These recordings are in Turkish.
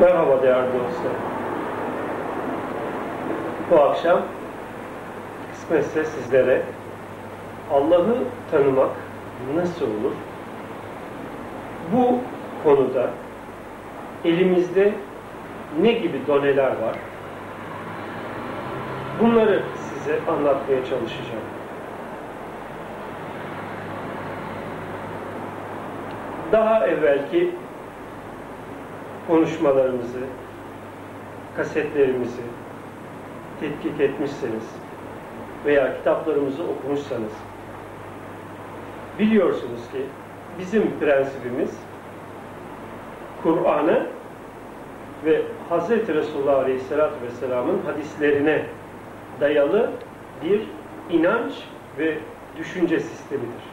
Merhaba değerli dostlar. Bu akşam kısmetse sizlere Allah'ı tanımak nasıl olur? Bu konuda elimizde ne gibi doneler var? Bunları size anlatmaya çalışacağım. Daha evvelki konuşmalarımızı, kasetlerimizi tetkik etmişseniz veya kitaplarımızı okumuşsanız biliyorsunuz ki bizim prensibimiz Kur'an'ı ve Hz. Resulullah Aleyhisselatü Vesselam'ın hadislerine dayalı bir inanç ve düşünce sistemidir.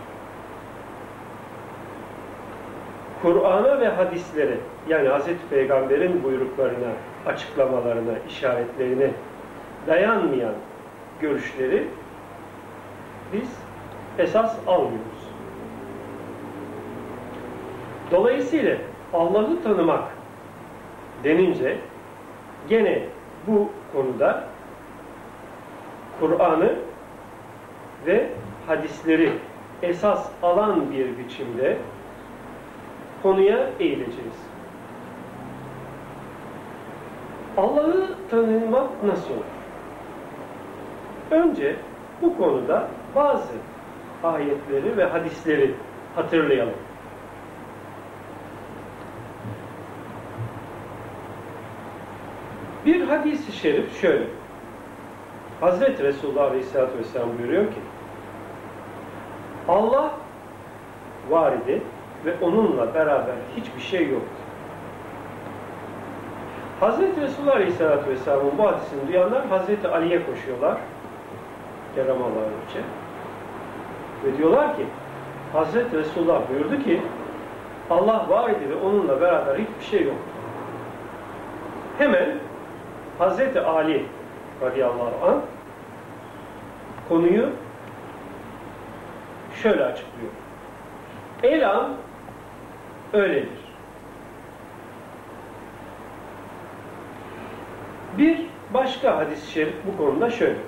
Kur'an'a ve hadislere yani Hz. Peygamber'in buyruklarına, açıklamalarına, işaretlerine dayanmayan görüşleri biz esas almıyoruz. Dolayısıyla Allah'ı tanımak denince gene bu konuda Kur'an'ı ve hadisleri esas alan bir biçimde konuya eğileceğiz. Allah'ı tanımak nasıl olur? Önce bu konuda bazı ayetleri ve hadisleri hatırlayalım. Bir hadis-i şerif şöyle. Hazreti Resulullah Aleyhisselatü Vesselam buyuruyor ki Allah var idi ve onunla beraber hiçbir şey yoktu. Hazreti Resulullah Aleyhisselatü Vesselam'ın bu hadisini duyanlar Hazreti Ali'ye koşuyorlar. Kerem Allah'ın Ve diyorlar ki Hazreti Resulullah buyurdu ki Allah var idi ve onunla beraber hiçbir şey yoktu. Hemen Hazreti Ali radıyallahu anh konuyu şöyle açıklıyor. Elam öyledir. Bir başka hadis-i şerif bu konuda şöyle.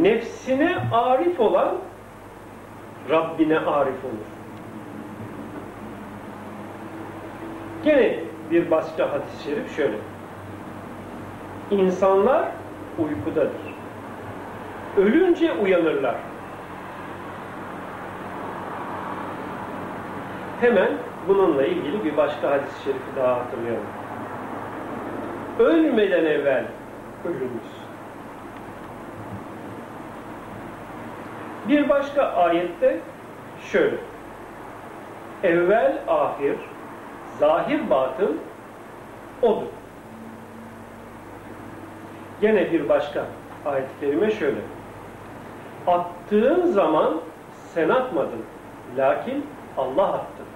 Nefsine arif olan Rabbine arif olur. Gene bir başka hadis-i şerif şöyle. İnsanlar uykudadır. Ölünce uyanırlar. Hemen bununla ilgili bir başka hadis-i şerifi daha hatırlayalım. Ölmeden evvel ölünüz. Bir başka ayette şöyle. Evvel ahir, zahir batın odur. Gene bir başka ayet-i kerime şöyle. Attığın zaman sen atmadın. Lakin Allah attı.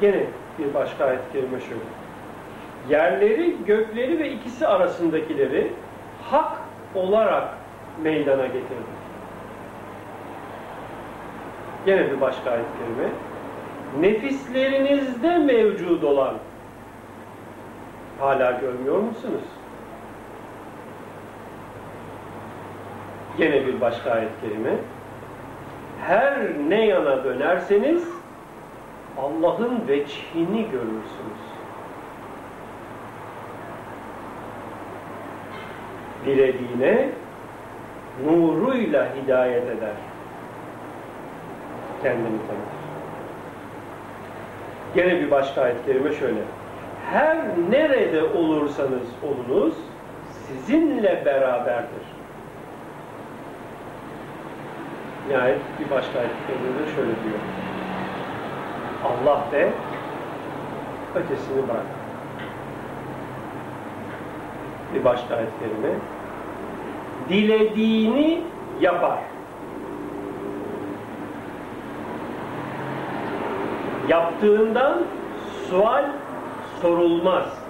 Gene bir başka ayet-i kerime şöyle. Yerleri, gökleri ve ikisi arasındakileri hak olarak meydana getirdi. Gene bir başka ayet-i kerime. Nefislerinizde mevcud olan hala görmüyor musunuz? Gene bir başka ayet-i kerime. Her ne yana dönerseniz Allah'ın veçhini görürsünüz. Dilediğine nuruyla hidayet eder. Kendini tanır. Gene bir başka ayet kerime şöyle. Her nerede olursanız olunuz sizinle beraberdir. Nihayet bir başka ayet kerimede şöyle diyor. Allah de ötesini bırak. Bir başka ayet kerime. Dilediğini yapar. Yaptığından sual sorulmaz.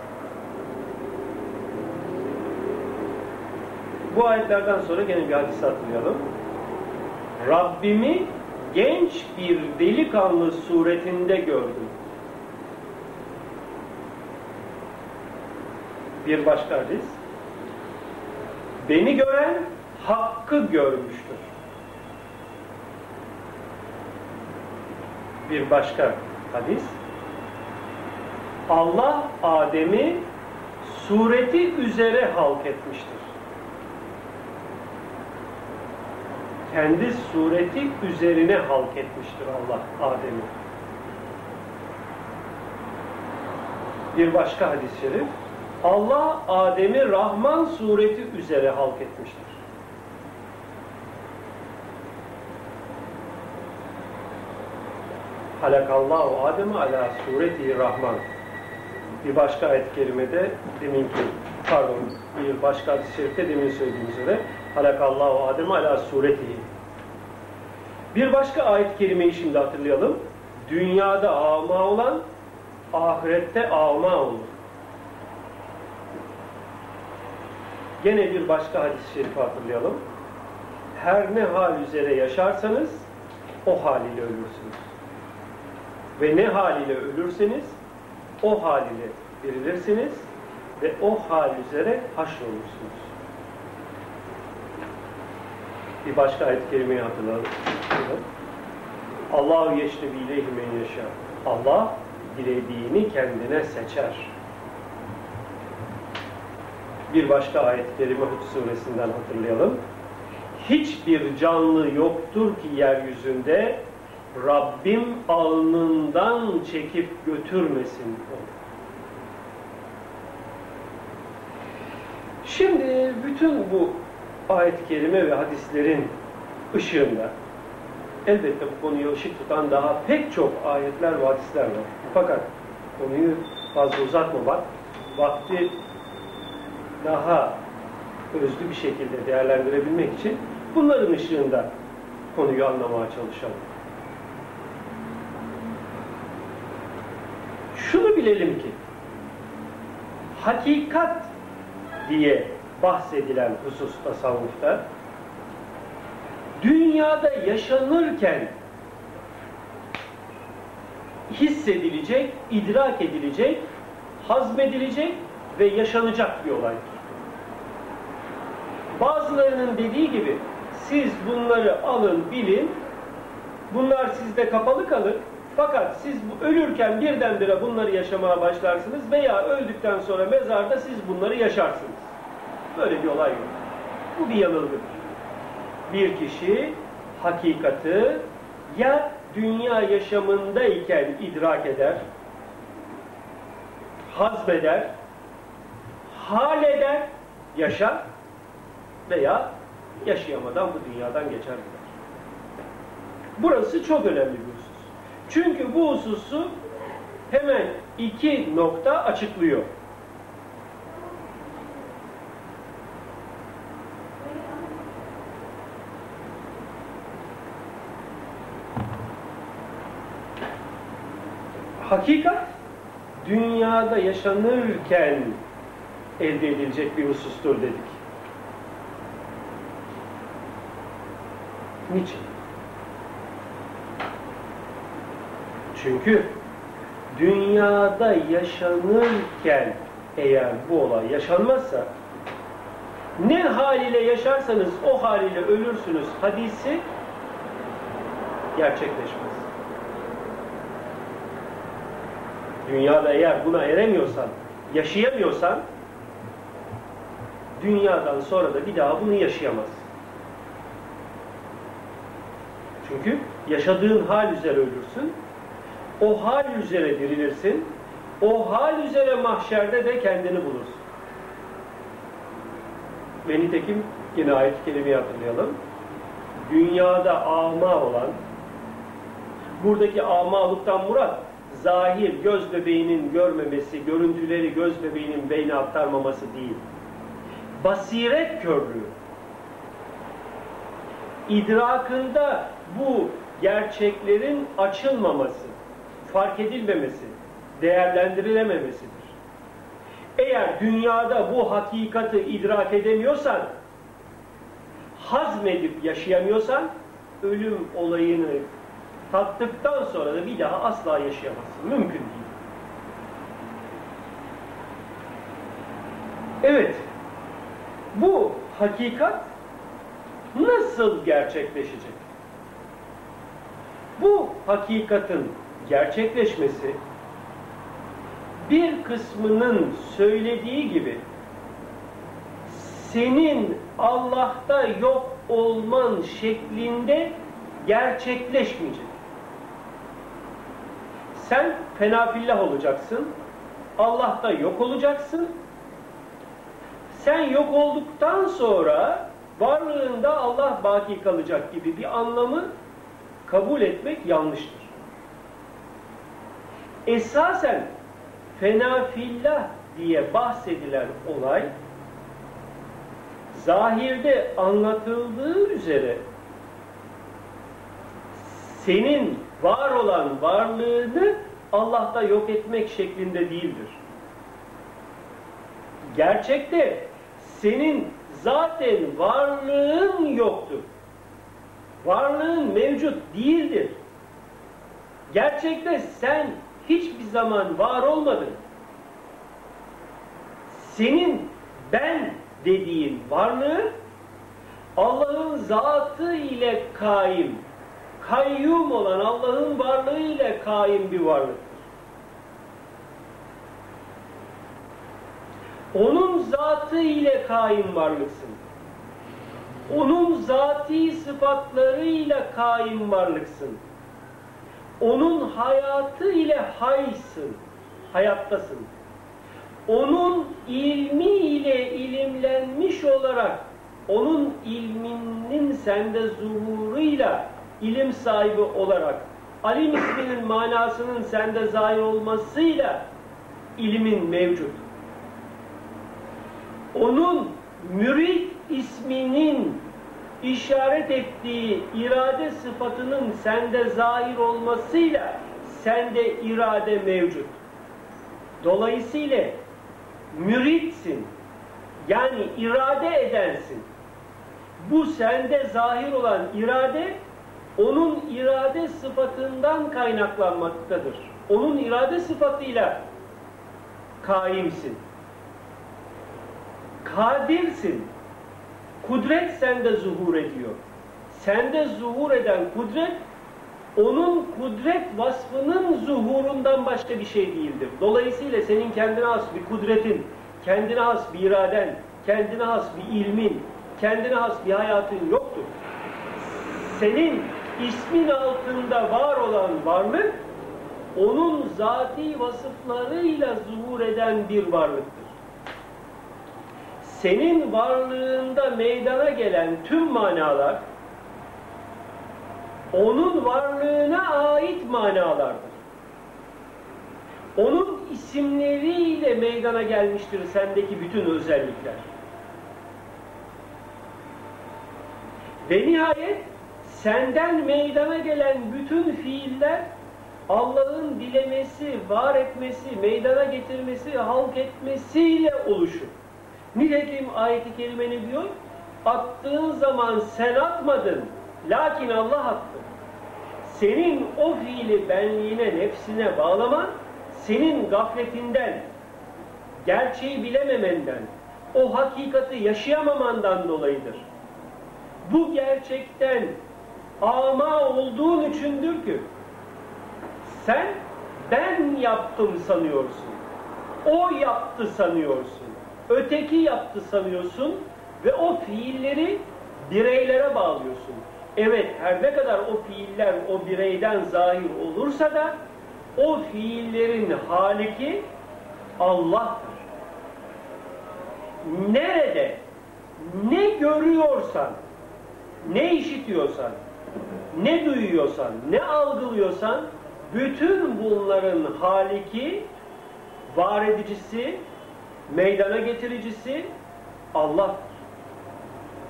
Bu ayetlerden sonra gene bir hadis hatırlayalım. Rabbimi genç bir delikanlı suretinde gördüm. Bir başka hadis. Beni gören hakkı görmüştür. Bir başka hadis. Allah Adem'i sureti üzere halk etmiştir. Kendi sureti üzerine halk etmiştir Allah Adem'i. Bir başka hadis-i şerif. Allah Adem'i Rahman sureti üzere halk etmiştir. Halakallahu Adem'i ala sureti Rahman. Bir başka ayet-i kerimede deminki pardon bir başka hadis-i şerifte demin söylediğim üzere halakallahu Adem'i ala sureti. Bir başka ayet-i kerimeyi şimdi hatırlayalım. Dünyada ama olan ahirette ama olur. Gene bir başka hadis-i şerifi hatırlayalım. Her ne hal üzere yaşarsanız o haliyle ölürsünüz. Ve ne haliyle ölürseniz o haliyle dirilirsiniz ve o hal üzere haşrolursunuz. Bir başka ayet-i kerimeyi hatırlayalım. Allahu yeşnebi ileyhi men yaşa. Allah dilediğini kendine seçer. Bir başka ayet-i Hud suresinden hatırlayalım. Hiçbir canlı yoktur ki yeryüzünde Rabbim alnından çekip götürmesin onu. Şimdi bütün bu ayet-i kerime ve hadislerin ışığında elbette bu konuya ışık tutan daha pek çok ayetler ve hadisler var. Fakat konuyu fazla uzatmamak, vakti daha özlü bir şekilde değerlendirebilmek için bunların ışığında konuyu anlamaya çalışalım. Şunu bilelim ki hakikat diye bahsedilen husus tasavvufta dünyada yaşanırken hissedilecek, idrak edilecek, hazmedilecek ve yaşanacak bir olaydır. Bazılarının dediği gibi siz bunları alın, bilin, bunlar sizde kapalı kalır, fakat siz ölürken birdenbire bunları yaşamaya başlarsınız veya öldükten sonra mezarda siz bunları yaşarsınız. Böyle bir olay yok. Bu bir yanılgıdır. Bir kişi hakikati ya dünya yaşamındayken idrak eder, hazbeder, hal eder, yaşar veya yaşayamadan bu dünyadan geçer gider. Burası çok önemli bir husus. Çünkü bu hususu hemen iki nokta açıklıyor. Hakikat dünyada yaşanırken elde edilecek bir husustur dedik. Niçin? Çünkü dünyada yaşanırken eğer bu olay yaşanmazsa ne haliyle yaşarsanız o haliyle ölürsünüz hadisi gerçekleşmez. Dünyada eğer buna eremiyorsan, yaşayamıyorsan dünyadan sonra da bir daha bunu yaşayamaz. Çünkü yaşadığın hal üzere ölürsün, o hal üzere dirilirsin, o hal üzere mahşerde de kendini bulursun. Ve nitekim yine ayet-i hatırlayalım. Dünyada ama olan, buradaki amalıktan murat, zahir göz bebeğinin görmemesi, görüntüleri göz bebeğinin beyne aktarmaması değil. Basiret körlüğü. İdrakında bu gerçeklerin açılmaması, fark edilmemesi, değerlendirilememesidir. Eğer dünyada bu hakikati idrak edemiyorsan, hazmedip yaşayamıyorsan, ölüm olayını tattıktan sonra da bir daha asla yaşayamazsın. Mümkün değil. Evet, bu hakikat nasıl gerçekleşecek? Bu hakikatin gerçekleşmesi bir kısmının söylediği gibi senin Allah'ta yok olman şeklinde gerçekleşmeyecek. Sen fenafillah olacaksın, Allah'ta yok olacaksın. Sen yok olduktan sonra varlığında Allah baki kalacak gibi bir anlamı kabul etmek yanlıştır. Esasen fenafillah diye bahsedilen olay zahirde anlatıldığı üzere senin var olan varlığını Allah'ta yok etmek şeklinde değildir. Gerçekte senin zaten varlığın yoktur. Varlığın mevcut değildir. Gerçekte sen hiçbir zaman var olmadın. Senin ben dediğin varlığı Allah'ın zatı ile kaim, kayyum olan Allah'ın varlığı ile kaim bir varlıktır. Onun zatı ile kaim varlıksın. Onun zati sıfatlarıyla kaim varlıksın. Onun hayatı ile haysın, hayattasın. Onun ilmi ile ilimlenmiş olarak, onun ilminin sende zuhuruyla ilim sahibi olarak, alim isminin manasının sende zahir olmasıyla ilimin mevcut. Onun mürid isminin işaret ettiği irade sıfatının sende zahir olmasıyla sende irade mevcut. Dolayısıyla müritsin. Yani irade edensin. Bu sende zahir olan irade onun irade sıfatından kaynaklanmaktadır. Onun irade sıfatıyla kaimsin. Kadirsin. Kudret sende zuhur ediyor. Sende zuhur eden kudret onun kudret vasfının zuhurundan başka bir şey değildir. Dolayısıyla senin kendine has bir kudretin, kendine has bir iraden, kendine has bir ilmin, kendine has bir hayatın yoktur. Senin ismin altında var olan varlık, onun zati vasıflarıyla zuhur eden bir varlıktır. Senin varlığında meydana gelen tüm manalar, onun varlığına ait manalardır. Onun isimleriyle meydana gelmiştir sendeki bütün özellikler. Ve nihayet senden meydana gelen bütün fiiller Allah'ın dilemesi, var etmesi, meydana getirmesi, halk etmesiyle oluşur. Nitekim ayet-i kerime ne diyor? Attığın zaman sen atmadın, lakin Allah attı. Senin o fiili benliğine, nefsine bağlaman, senin gafletinden, gerçeği bilememenden, o hakikati yaşayamamandan dolayıdır. Bu gerçekten ama olduğun içindir ki, sen ben yaptım sanıyorsun. O yaptı sanıyorsun. Öteki yaptı sanıyorsun ve o fiilleri bireylere bağlıyorsun. Evet her ne kadar o fiiller o bireyden zahir olursa da o fiillerin haliki Allah'tır. Nerede ne görüyorsan, ne işitiyorsan, ne duyuyorsan, ne algılıyorsan bütün bunların haliki, var edicisi, meydana getiricisi Allah'tır.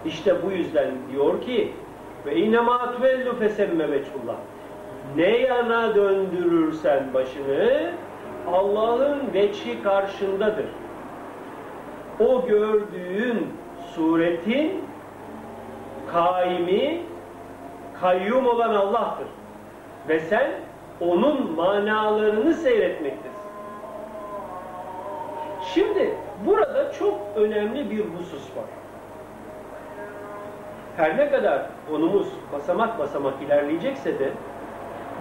İşte bu yüzden diyor ki ve inema tuvellu fesemme veçhullah. Ne yana döndürürsen başını Allah'ın veçhi karşındadır. O gördüğün suretin kaimi, kayyum olan Allah'tır. Ve sen onun manalarını seyretmektesin. Şimdi burada çok önemli bir husus var. Her ne kadar konumuz basamak basamak ilerleyecekse de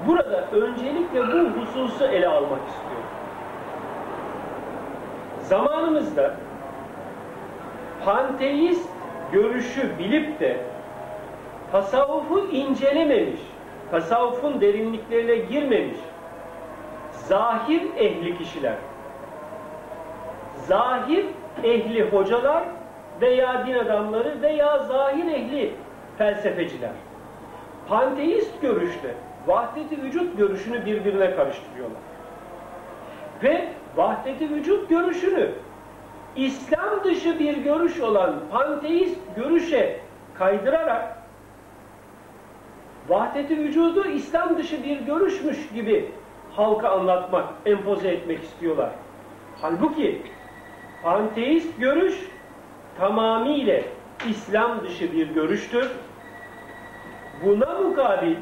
burada öncelikle bu hususu ele almak istiyorum. Zamanımızda panteist görüşü bilip de tasavvufu incelememiş, tasavvufun derinliklerine girmemiş, zahir ehli kişiler, zahir ehli hocalar veya din adamları veya zahir ehli felsefeciler. Panteist görüşte vahdeti vücut görüşünü birbirine karıştırıyorlar. Ve vahdeti vücut görüşünü İslam dışı bir görüş olan panteist görüşe kaydırarak vahdeti vücudu İslam dışı bir görüşmüş gibi halka anlatmak, empoze etmek istiyorlar. Halbuki panteist görüş tamamıyla İslam dışı bir görüştür. Buna mukabil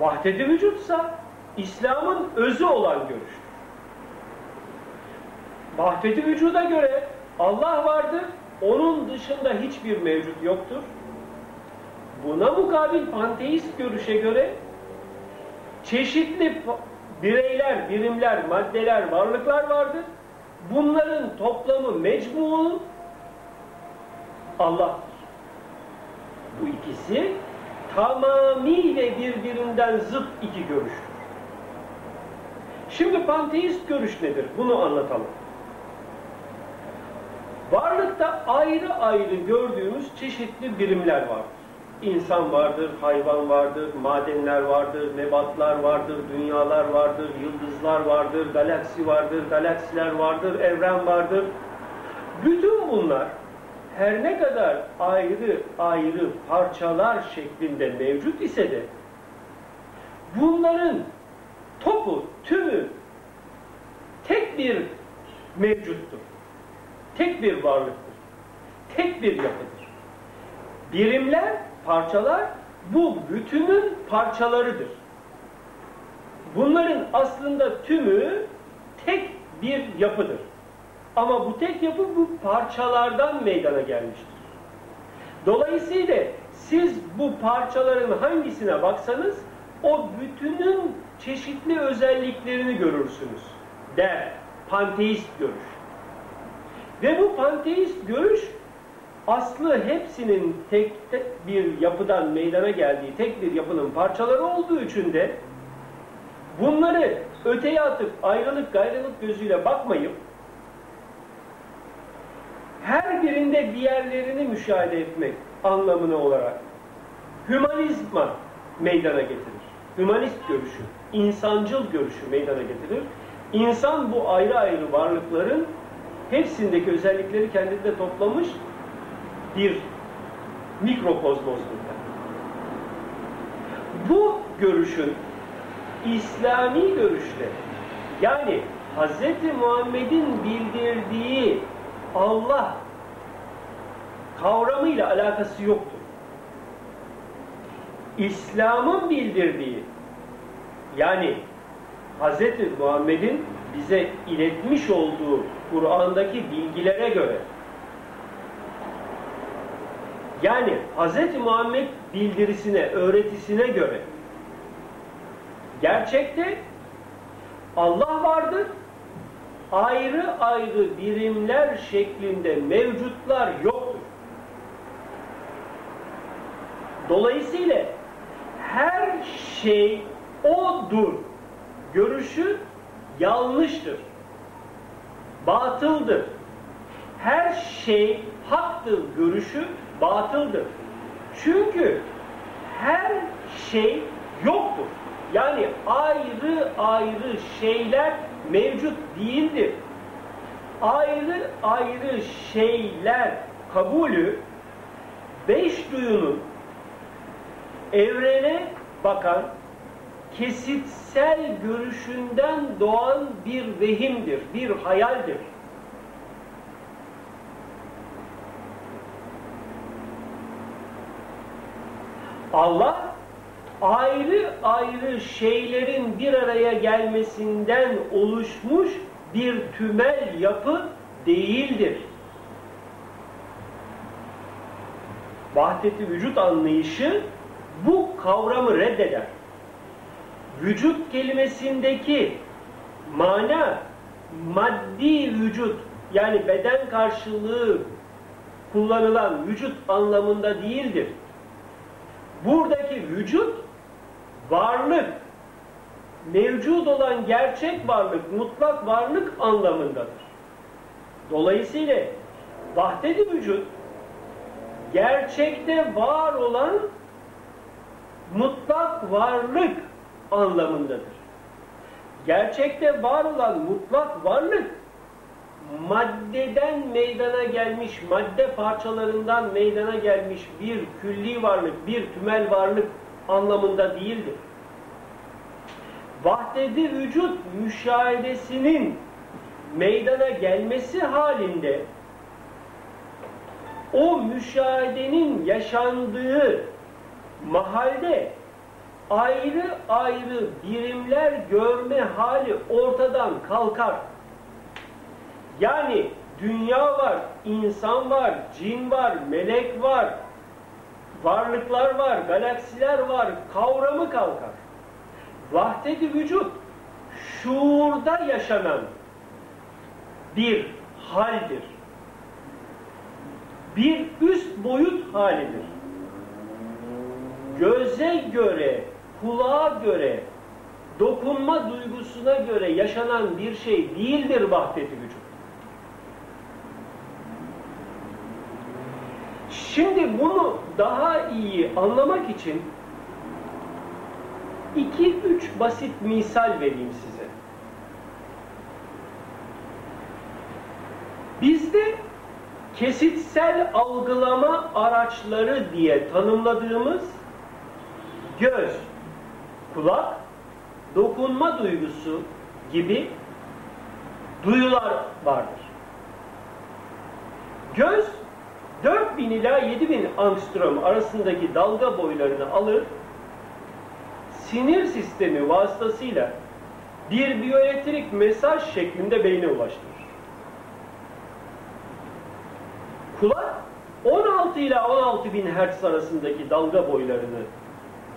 vahdeti vücutsa İslam'ın özü olan görüştür. Vahdeti vücuda göre Allah vardır, onun dışında hiçbir mevcut yoktur. Buna mukabil panteist görüşe göre çeşitli bireyler, birimler, maddeler, varlıklar vardır. Bunların toplamı mecmuu Allah'tır. Bu ikisi tamamıyla birbirinden zıt iki görüştür. Şimdi panteist görüş nedir? Bunu anlatalım. Varlıkta ayrı ayrı gördüğümüz çeşitli birimler vardır. İnsan vardır, hayvan vardır, madenler vardır, nebatlar vardır, dünyalar vardır, yıldızlar vardır, galaksi vardır, galaksiler vardır, evren vardır. Bütün bunlar her ne kadar ayrı ayrı parçalar şeklinde mevcut ise de bunların topu, tümü tek bir mevcuttur. Tek bir varlıktır. Tek bir yapıdır. Birimler, parçalar bu bütünün parçalarıdır. Bunların aslında tümü tek bir yapıdır. Ama bu tek yapı bu parçalardan meydana gelmiştir. Dolayısıyla siz bu parçaların hangisine baksanız o bütünün çeşitli özelliklerini görürsünüz der panteist görüş. Ve bu panteist görüş aslı hepsinin tek, bir yapıdan meydana geldiği tek bir yapının parçaları olduğu için de bunları öteye atıp ayrılık gayrılık gözüyle bakmayıp her birinde diğerlerini müşahede etmek anlamına olarak hümanizma meydana getirir. Hümanist görüşü, insancıl görüşü meydana getirir. İnsan bu ayrı ayrı varlıkların hepsindeki özellikleri kendinde toplamış bir mikrokozmozdur. Bu görüşün İslami görüşte yani Hz. Muhammed'in bildirdiği Allah kavramıyla alakası yoktur. İslam'ın bildirdiği yani Hz. Muhammed'in bize iletmiş olduğu Kur'an'daki bilgilere göre yani Hz. Muhammed bildirisine, öğretisine göre gerçekte Allah vardır, ayrı ayrı birimler şeklinde mevcutlar yoktur. Dolayısıyla her şey odur görüşü yanlıştır. Batıldır. Her şey haktır görüşü batıldır. Çünkü her şey yoktur. Yani ayrı ayrı şeyler mevcut değildir. Ayrı ayrı şeyler kabulü beş duyunun evrene bakan kesitsel görüşünden doğan bir vehimdir, bir hayaldir. Allah ayrı ayrı şeylerin bir araya gelmesinden oluşmuş bir tümel yapı değildir. Vahdeti vücut anlayışı bu kavramı reddeder. Vücut kelimesindeki mana maddi vücut yani beden karşılığı kullanılan vücut anlamında değildir. Buradaki vücut varlık, mevcut olan gerçek varlık, mutlak varlık anlamındadır. Dolayısıyla vahdedi vücut gerçekte var olan mutlak varlık anlamındadır. Gerçekte var olan mutlak varlık maddeden meydana gelmiş, madde parçalarından meydana gelmiş bir külli varlık, bir tümel varlık anlamında değildir. Vahdedi vücut müşahedesinin meydana gelmesi halinde o müşahedenin yaşandığı mahalde ayrı ayrı birimler görme hali ortadan kalkar. Yani dünya var, insan var, cin var, melek var, varlıklar var, galaksiler var, kavramı kalkar. Vahdeti vücut, şuurda yaşanan bir haldir. Bir üst boyut halidir. Göze göre, kulağa göre, dokunma duygusuna göre yaşanan bir şey değildir vahdeti vücut. Şimdi bunu daha iyi anlamak için iki üç basit misal vereyim size. Bizde kesitsel algılama araçları diye tanımladığımız göz, kulak, dokunma duygusu gibi duyular vardır. Göz 4000 ila 7000 angstrom arasındaki dalga boylarını alır, sinir sistemi vasıtasıyla bir biyoelektrik mesaj şeklinde beyne ulaştırır. Kulak 16 ila 16 bin hertz arasındaki dalga boylarını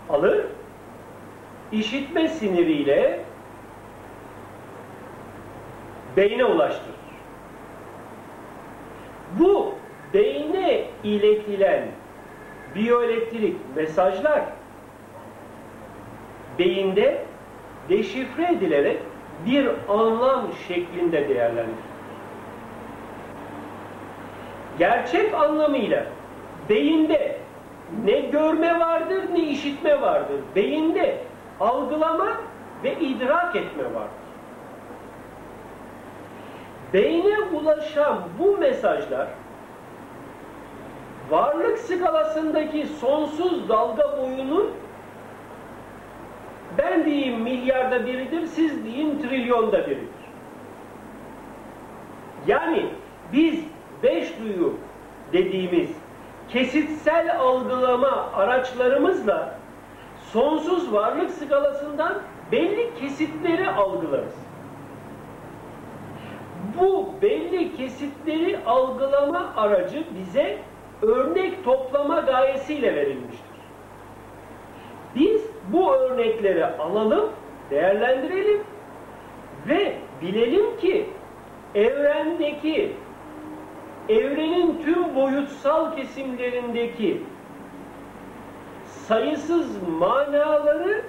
alır, işitme siniriyle beyne ulaştırır. Bu beyne iletilen biyoelektrik mesajlar beyinde deşifre edilerek bir anlam şeklinde değerlendirilir. Gerçek anlamıyla beyinde ne görme vardır ne işitme vardır. Beyinde algılama ve idrak etme vardır. Beyne ulaşan bu mesajlar varlık skalasındaki sonsuz dalga boyunun ben diyeyim milyarda biridir, siz deyin trilyonda biridir. Yani biz beş duyu dediğimiz kesitsel algılama araçlarımızla sonsuz varlık skalasından belli kesitleri algılarız. Bu belli kesitleri algılama aracı bize örnek toplama gayesiyle verilmiştir. Biz bu örnekleri alalım, değerlendirelim ve bilelim ki evrendeki evrenin tüm boyutsal kesimlerindeki sayısız manaları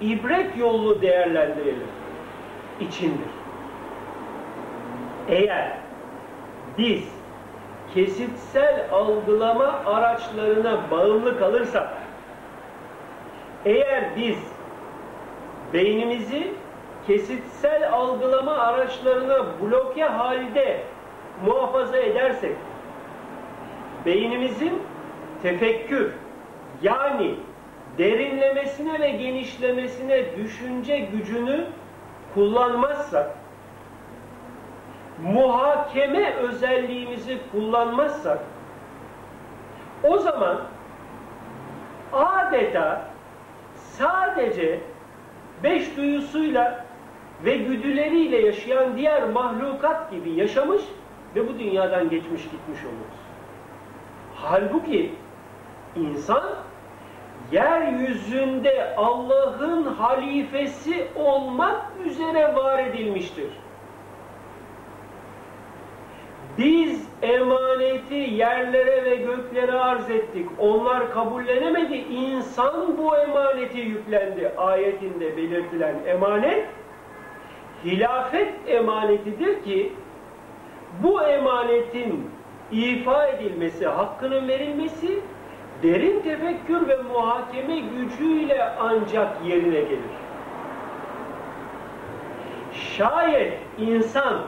ibret yollu değerlendirelim içindir. Eğer biz kesitsel algılama araçlarına bağımlı kalırsak, eğer biz beynimizi kesitsel algılama araçlarına bloke halde muhafaza edersek, beynimizin tefekkür yani derinlemesine ve genişlemesine düşünce gücünü kullanmazsak, muhakeme özelliğimizi kullanmazsak, o zaman adeta sadece beş duyusuyla ve güdüleriyle yaşayan diğer mahlukat gibi yaşamış ve bu dünyadan geçmiş gitmiş oluruz. Halbuki insan yeryüzünde Allah'ın halifesi olmak üzere var edilmiştir. Biz emaneti yerlere ve göklere arz ettik. Onlar kabullenemedi. İnsan bu emaneti yüklendi. Ayetinde belirtilen emanet hilafet emanetidir ki bu emanetin ifa edilmesi, hakkının verilmesi derin tefekkür ve muhakeme gücüyle ancak yerine gelir. Şayet insan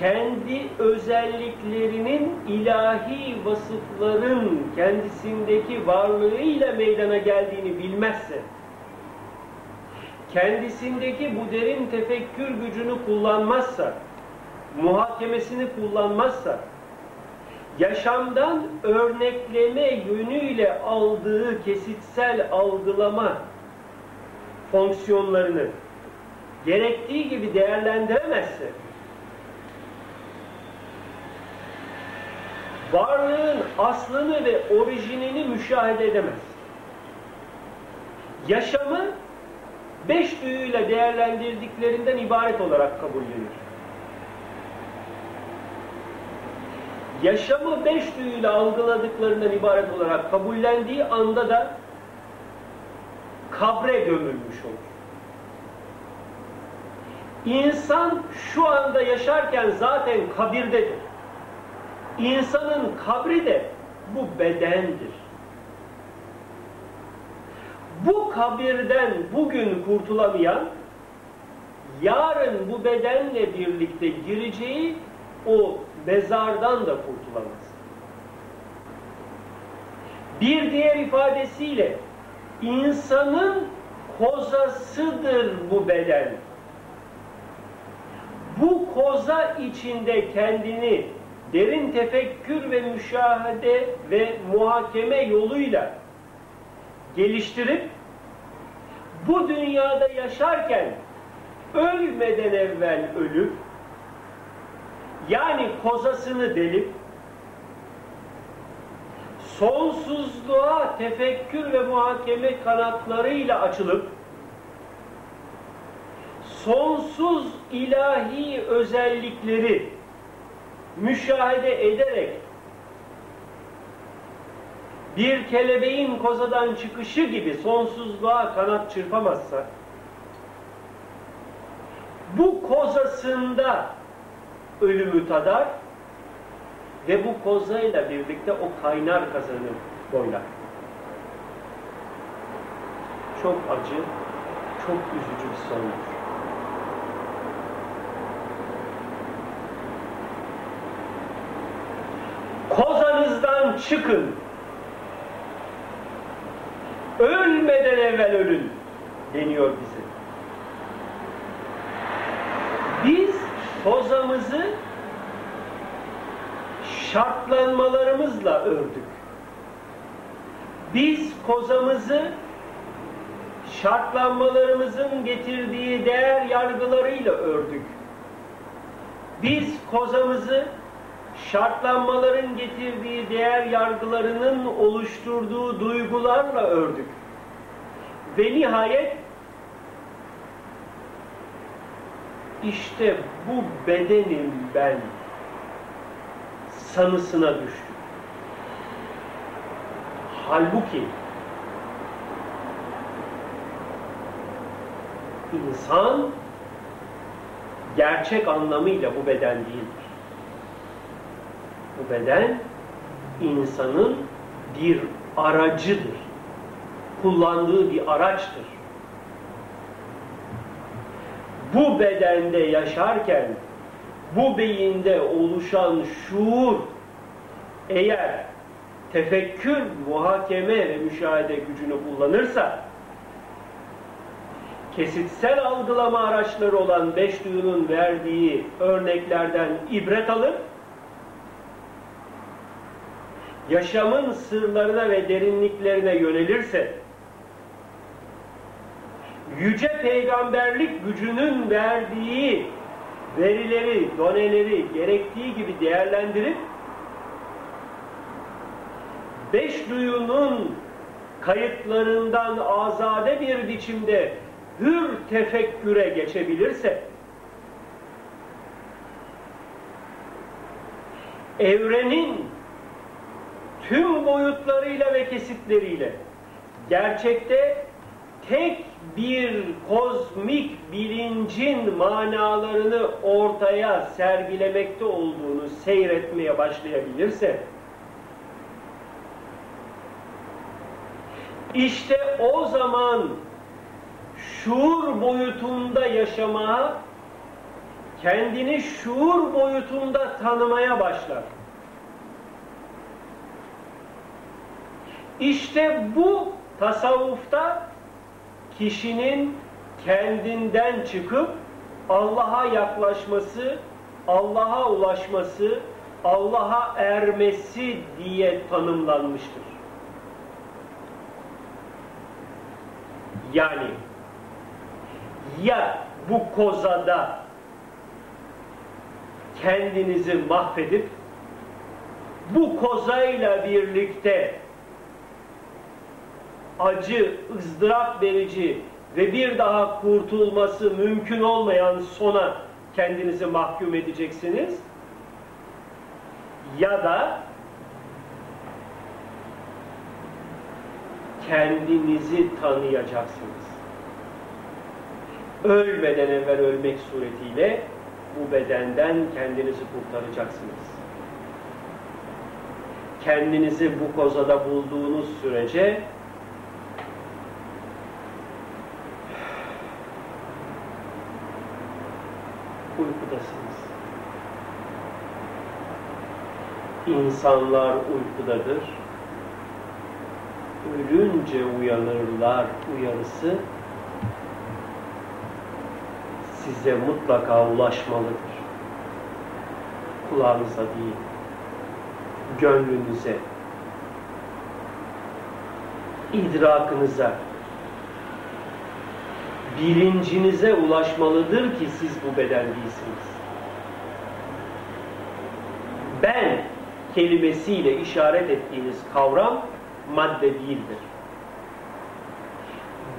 kendi özelliklerinin ilahi vasıfların kendisindeki varlığıyla meydana geldiğini bilmezse, kendisindeki bu derin tefekkür gücünü kullanmazsa, muhakemesini kullanmazsa, yaşamdan örnekleme yönüyle aldığı kesitsel algılama fonksiyonlarını gerektiği gibi değerlendiremezse, varlığın aslını ve orijinini müşahede edemez. Yaşamı beş duyuyla değerlendirdiklerinden ibaret olarak kabullenir. Yaşamı beş duyuyla algıladıklarından ibaret olarak kabullendiği anda da kabre gömülmüş olur. İnsan şu anda yaşarken zaten kabirdedir. İnsanın kabri de bu bedendir. Bu kabirden bugün kurtulamayan, yarın bu bedenle birlikte gireceği o mezardan da kurtulamaz. Bir diğer ifadesiyle insanın kozasıdır bu beden. Bu koza içinde kendini derin tefekkür ve müşahede ve muhakeme yoluyla geliştirip bu dünyada yaşarken ölmeden evvel ölüp yani kozasını delip sonsuzluğa tefekkür ve muhakeme kanatlarıyla açılıp sonsuz ilahi özellikleri müşahede ederek bir kelebeğin kozadan çıkışı gibi sonsuzluğa kanat çırpamazsa bu kozasında ölümü tadar ve bu kozayla birlikte o kaynar kazanı boylar. Çok acı, çok üzücü bir sondur. Kozanızdan çıkın. Ölmeden evvel ölün deniyor bize. Biz kozamızı şartlanmalarımızla ördük. Biz kozamızı şartlanmalarımızın getirdiği değer yargılarıyla ördük. Biz kozamızı şartlanmaların getirdiği değer yargılarının oluşturduğu duygularla ördük. Ve nihayet işte bu bedenim ben sanısına düştüm. Halbuki insan gerçek anlamıyla bu beden değildir. Bu beden insanın bir aracıdır. Kullandığı bir araçtır. Bu bedende yaşarken bu beyinde oluşan şuur eğer tefekkür, muhakeme ve müşahede gücünü kullanırsa kesitsel algılama araçları olan beş duyunun verdiği örneklerden ibret alır yaşamın sırlarına ve derinliklerine yönelirse yüce peygamberlik gücünün verdiği verileri, doneleri gerektiği gibi değerlendirip beş duyunun kayıtlarından azade bir biçimde hür tefekküre geçebilirse evrenin tüm boyutlarıyla ve kesitleriyle gerçekte tek bir kozmik bilincin manalarını ortaya sergilemekte olduğunu seyretmeye başlayabilirse işte o zaman şuur boyutunda yaşamaya kendini şuur boyutunda tanımaya başlar. İşte bu tasavvufta kişinin kendinden çıkıp Allah'a yaklaşması, Allah'a ulaşması, Allah'a ermesi diye tanımlanmıştır. Yani ya bu kozada kendinizi mahvedip bu kozayla birlikte acı, ızdırap verici ve bir daha kurtulması mümkün olmayan sona kendinizi mahkum edeceksiniz. Ya da kendinizi tanıyacaksınız. Ölmeden evvel ölmek suretiyle bu bedenden kendinizi kurtaracaksınız. Kendinizi bu kozada bulduğunuz sürece uykudasınız. İnsanlar uykudadır. Ölünce uyanırlar uyarısı size mutlaka ulaşmalıdır. Kulağınıza değil, gönlünüze, idrakınıza, bilincinize ulaşmalıdır ki siz bu beden değilsiniz. Ben kelimesiyle işaret ettiğiniz kavram madde değildir.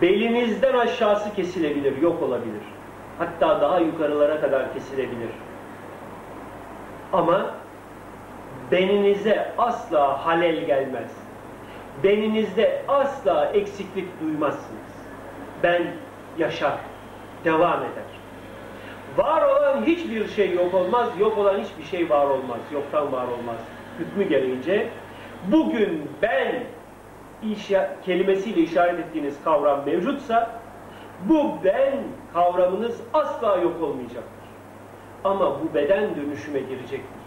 Belinizden aşağısı kesilebilir, yok olabilir. Hatta daha yukarılara kadar kesilebilir. Ama beninize asla halel gelmez. Beninizde asla eksiklik duymazsınız. Ben yaşar, devam eder. Var olan hiçbir şey yok olmaz, yok olan hiçbir şey var olmaz, yoktan var olmaz. Hükmü gelince bugün ben işa, kelimesiyle işaret ettiğiniz kavram mevcutsa bu ben kavramınız asla yok olmayacaktır. Ama bu beden dönüşüme girecektir.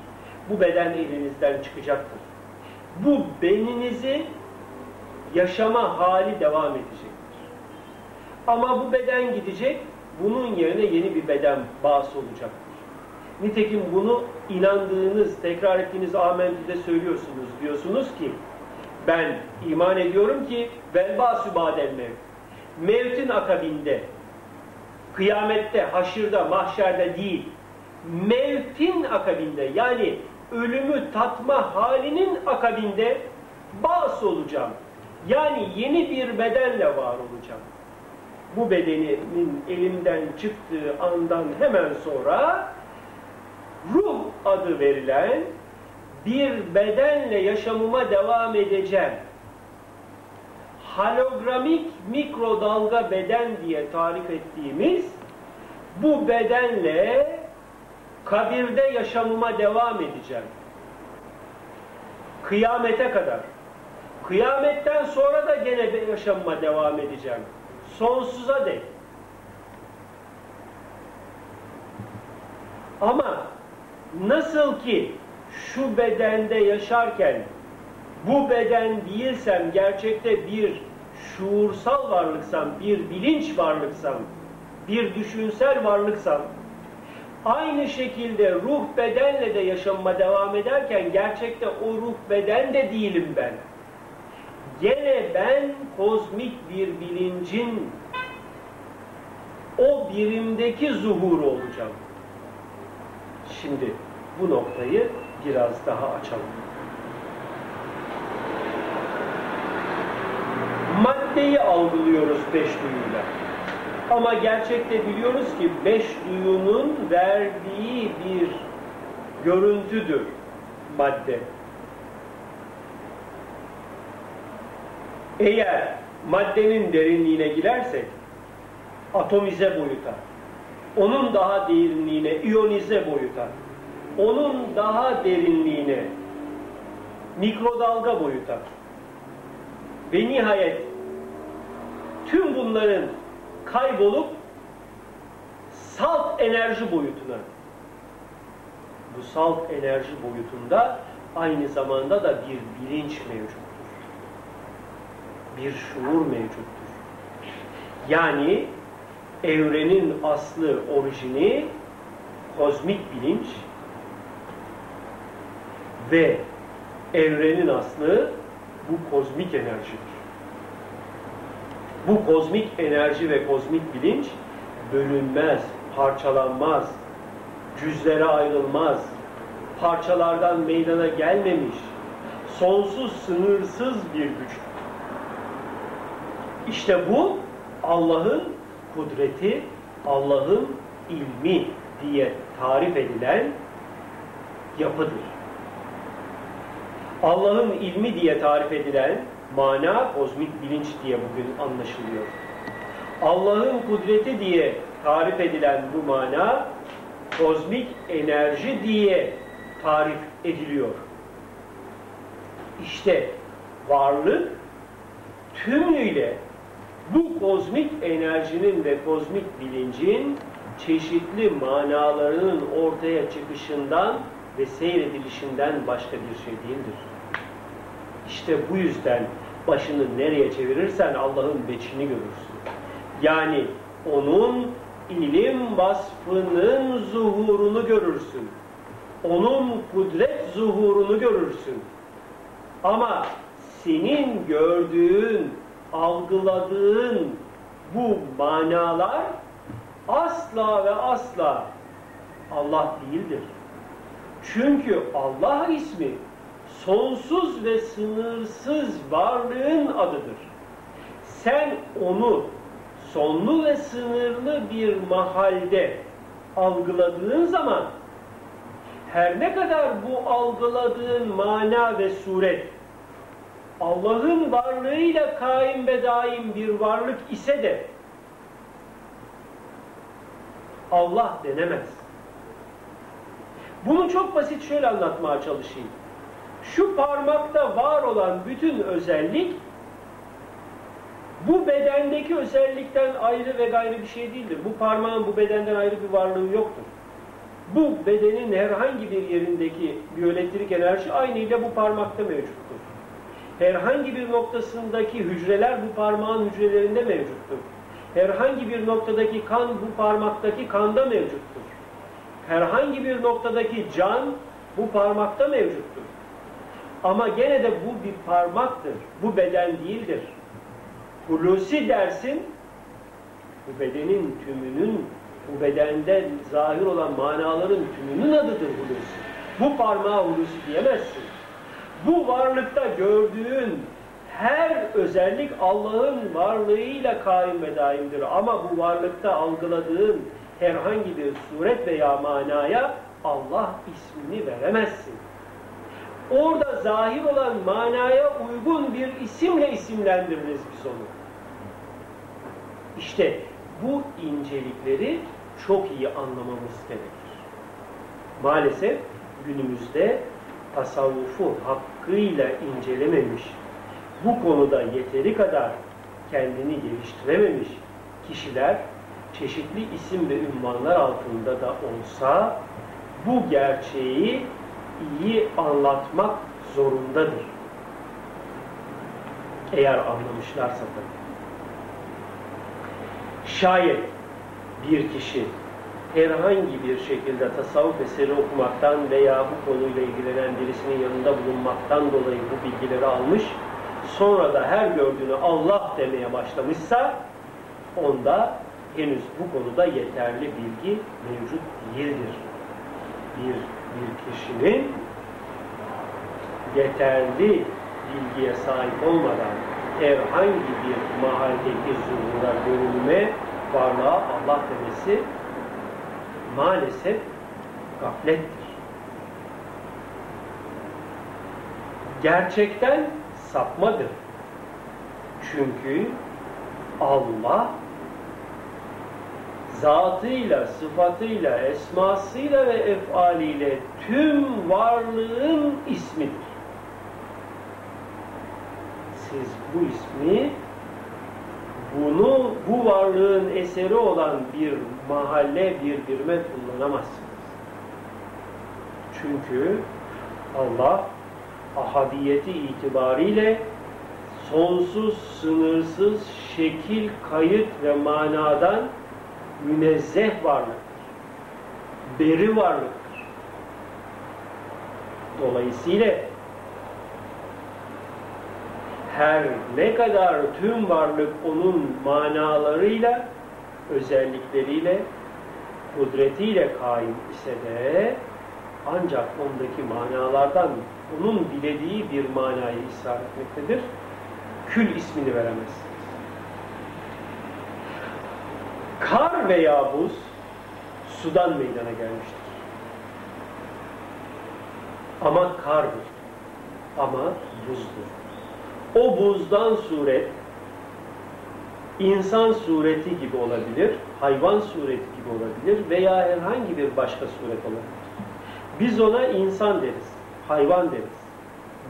Bu beden elinizden çıkacaktır. Bu beninizi yaşama hali devam edecektir. Ama bu beden gidecek, bunun yerine yeni bir beden bağısı olacaktır. Nitekim bunu inandığınız, tekrar ettiğiniz amentüde söylüyorsunuz. Diyorsunuz ki, ben iman ediyorum ki velbâsü bâdel mevt. Mevtin akabinde, kıyamette, haşırda, mahşerde değil, mevtin akabinde yani ölümü tatma halinin akabinde bağıs olacağım. Yani yeni bir bedenle var olacağım bu bedenimin elimden çıktığı andan hemen sonra ruh adı verilen bir bedenle yaşamıma devam edeceğim. Halogramik mikrodalga beden diye tarif ettiğimiz bu bedenle kabirde yaşamıma devam edeceğim. Kıyamete kadar. Kıyametten sonra da gene yaşamıma devam edeceğim sonsuza dek. Ama nasıl ki şu bedende yaşarken bu beden değilsem, gerçekte bir şuursal varlıksam, bir bilinç varlıksam, bir düşünsel varlıksam, aynı şekilde ruh bedenle de yaşamama devam ederken gerçekte o ruh beden de değilim ben gene ben kozmik bir bilincin o birimdeki zuhuru olacağım. Şimdi bu noktayı biraz daha açalım. Maddeyi algılıyoruz beş duyuyla. Ama gerçekte biliyoruz ki beş duyunun verdiği bir görüntüdür madde. Eğer maddenin derinliğine girersek atomize boyuta, onun daha derinliğine iyonize boyuta, onun daha derinliğine mikrodalga boyuta ve nihayet tüm bunların kaybolup salt enerji boyutuna bu salt enerji boyutunda aynı zamanda da bir bilinç mevcuttur. Bir şuur mevcuttur. Yani evrenin aslı, orijini kozmik bilinç ve evrenin aslı bu kozmik enerjidir. Bu kozmik enerji ve kozmik bilinç bölünmez, parçalanmaz, cüzlere ayrılmaz, parçalardan meydana gelmemiş, sonsuz, sınırsız bir güç. İşte bu Allah'ın kudreti, Allah'ın ilmi diye tarif edilen yapıdır. Allah'ın ilmi diye tarif edilen mana kozmik bilinç diye bugün anlaşılıyor. Allah'ın kudreti diye tarif edilen bu mana kozmik enerji diye tarif ediliyor. İşte varlık tümüyle bu kozmik enerjinin ve kozmik bilincin çeşitli manalarının ortaya çıkışından ve seyredilişinden başka bir şey değildir. İşte bu yüzden başını nereye çevirirsen Allah'ın beçini görürsün. Yani onun ilim vasfının zuhurunu görürsün. Onun kudret zuhurunu görürsün. Ama senin gördüğün, algıladığın bu manalar asla ve asla Allah değildir. Çünkü Allah ismi sonsuz ve sınırsız varlığın adıdır. Sen onu sonlu ve sınırlı bir mahalde algıladığın zaman her ne kadar bu algıladığın mana ve suret Allah'ın varlığıyla kaim ve daim bir varlık ise de Allah denemez. Bunu çok basit şöyle anlatmaya çalışayım. Şu parmakta var olan bütün özellik bu bedendeki özellikten ayrı ve gayrı bir şey değildir. Bu parmağın bu bedenden ayrı bir varlığı yoktur. Bu bedenin herhangi bir yerindeki biyoelektrik enerji aynı ile bu parmakta mevcuttur. Herhangi bir noktasındaki hücreler bu parmağın hücrelerinde mevcuttur. Herhangi bir noktadaki kan bu parmaktaki kanda mevcuttur. Herhangi bir noktadaki can bu parmakta mevcuttur. Ama gene de bu bir parmaktır. Bu beden değildir. Hulusi dersin, bu bedenin tümünün, bu bedende zahir olan manaların tümünün adıdır hulusi. Bu parmağa hulusi diyemezsin. Bu varlıkta gördüğün her özellik Allah'ın varlığıyla kaim ve daimdir. Ama bu varlıkta algıladığın herhangi bir suret veya manaya Allah ismini veremezsin. Orada zahir olan manaya uygun bir isimle isimlendiririz biz onu. İşte bu incelikleri çok iyi anlamamız gerekir. Maalesef günümüzde tasavvufu hakkıyla incelememiş, bu konuda yeteri kadar kendini geliştirememiş kişiler çeşitli isim ve ünvanlar altında da olsa bu gerçeği iyi anlatmak zorundadır. Eğer anlamışlarsa tabii. Şayet bir kişi herhangi bir şekilde tasavvuf eseri okumaktan veya bu konuyla ilgilenen birisinin yanında bulunmaktan dolayı bu bilgileri almış, sonra da her gördüğünü Allah demeye başlamışsa, onda henüz bu konuda yeterli bilgi mevcut değildir. Bir, bir kişinin yeterli bilgiye sahip olmadan herhangi bir mahaldeki zuhura görünme varlığa Allah demesi maalesef gaflettir. Gerçekten sapmadır. Çünkü Allah zatıyla, sıfatıyla, esmasıyla ve efaliyle tüm varlığın ismidir. Siz bu ismi bunu bu varlığın eseri olan bir mahalle, bir birime kullanamazsınız. Çünkü Allah ahadiyeti itibariyle sonsuz, sınırsız şekil, kayıt ve manadan münezzeh varlıktır. Beri varlıktır. Dolayısıyla her ne kadar tüm varlık onun manalarıyla, özellikleriyle, kudretiyle kaim ise de ancak ondaki manalardan onun dilediği bir manayı ishar etmektedir. Kül ismini veremezsiniz. Kar veya buz sudan meydana gelmiştir. Ama kardır. Ama buzdur. O buzdan suret insan sureti gibi olabilir, hayvan sureti gibi olabilir veya herhangi bir başka suret olabilir. Biz ona insan deriz, hayvan deriz,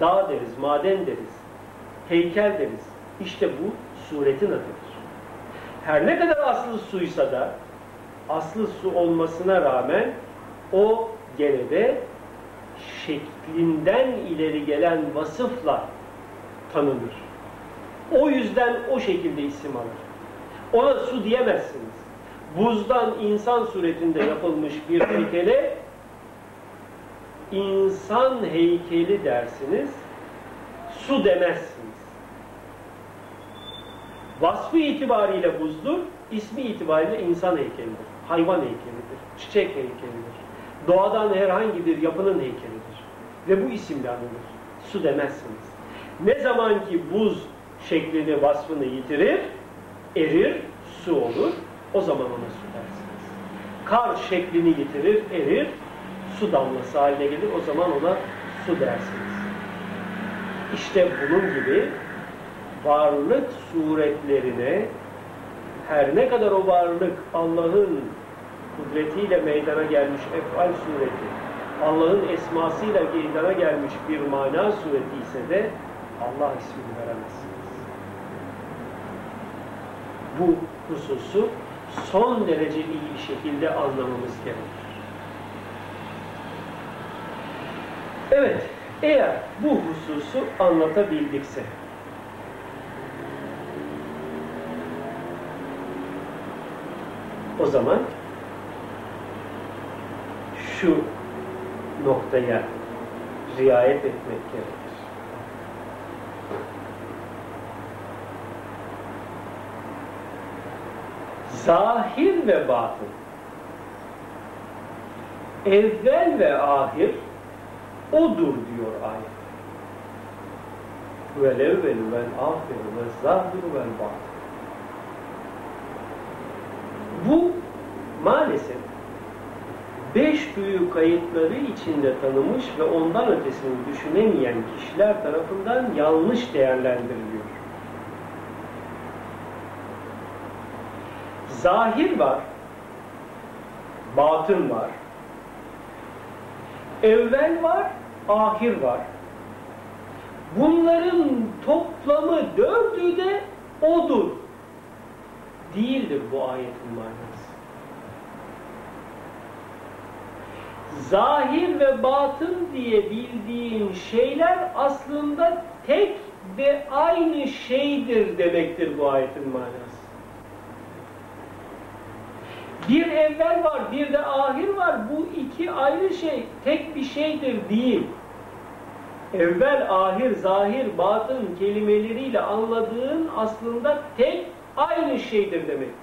dağ deriz, maden deriz, heykel deriz. İşte bu suretin adıdır. Her ne kadar aslı suysa da, aslı su olmasına rağmen o gene de şeklinden ileri gelen vasıfla tanınır. O yüzden o şekilde isim alır. Ona su diyemezsiniz. Buzdan insan suretinde yapılmış bir heykele insan heykeli dersiniz, su demezsiniz. Vasfı itibariyle buzdur, ismi itibariyle insan heykelidir, hayvan heykelidir, çiçek heykelidir. Doğadan herhangi bir yapının heykelidir. Ve bu isimle anılır. Su demezsiniz. Ne zaman ki buz şeklini, vasfını yitirir, erir, su olur, o zaman ona su dersiniz. Kar şeklini yitirir, erir, su damlası haline gelir, o zaman ona su dersiniz. İşte bunun gibi varlık suretlerine her ne kadar o varlık Allah'ın kudretiyle meydana gelmiş efal sureti, Allah'ın esmasıyla meydana gelmiş bir mana sureti ise de Allah ismini veremezsiniz. Bu hususu son derece iyi bir şekilde anlamamız gerekir. Evet, eğer bu hususu anlatabildikse, o zaman şu noktaya riayet etmek gerekir. Zahir ve batın, evvel ve ahir odur diyor ayet. Vel evvelu vel ahiru ve zahiru vel batın. Bu maalesef beş duyu kayıtları içinde tanımış ve ondan ötesini düşünemeyen kişiler tarafından yanlış değerlendiriliyor. Zahir var, batın var, evvel var, ahir var. Bunların toplamı dördü de odur. Değildir bu ayetin manası. Zahir ve batın diye bildiğin şeyler aslında tek ve aynı şeydir demektir bu ayetin manası. Bir evvel var, bir de ahir var. Bu iki ayrı şey, tek bir şeydir değil. Evvel, ahir, zahir, batın kelimeleriyle anladığın aslında tek aynı şeydir demektir.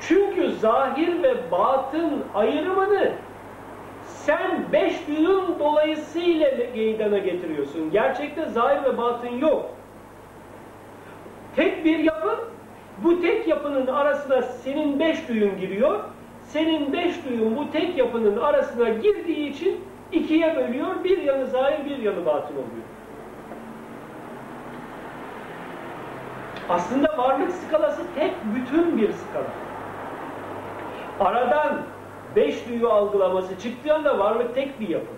Çünkü zahir ve batın ayrımını sen beş duyun dolayısıyla meydana getiriyorsun. Gerçekte zahir ve batın yok. Tek bir yapı, bu tek yapının arasına senin beş duyun giriyor. Senin beş duyun bu tek yapının arasına girdiği için ikiye bölüyor. Bir yanı zahir, bir yanı batın oluyor. Aslında varlık skalası tek bütün bir skala. Aradan beş duyu algılaması çıktığı anda varlık tek bir yapı.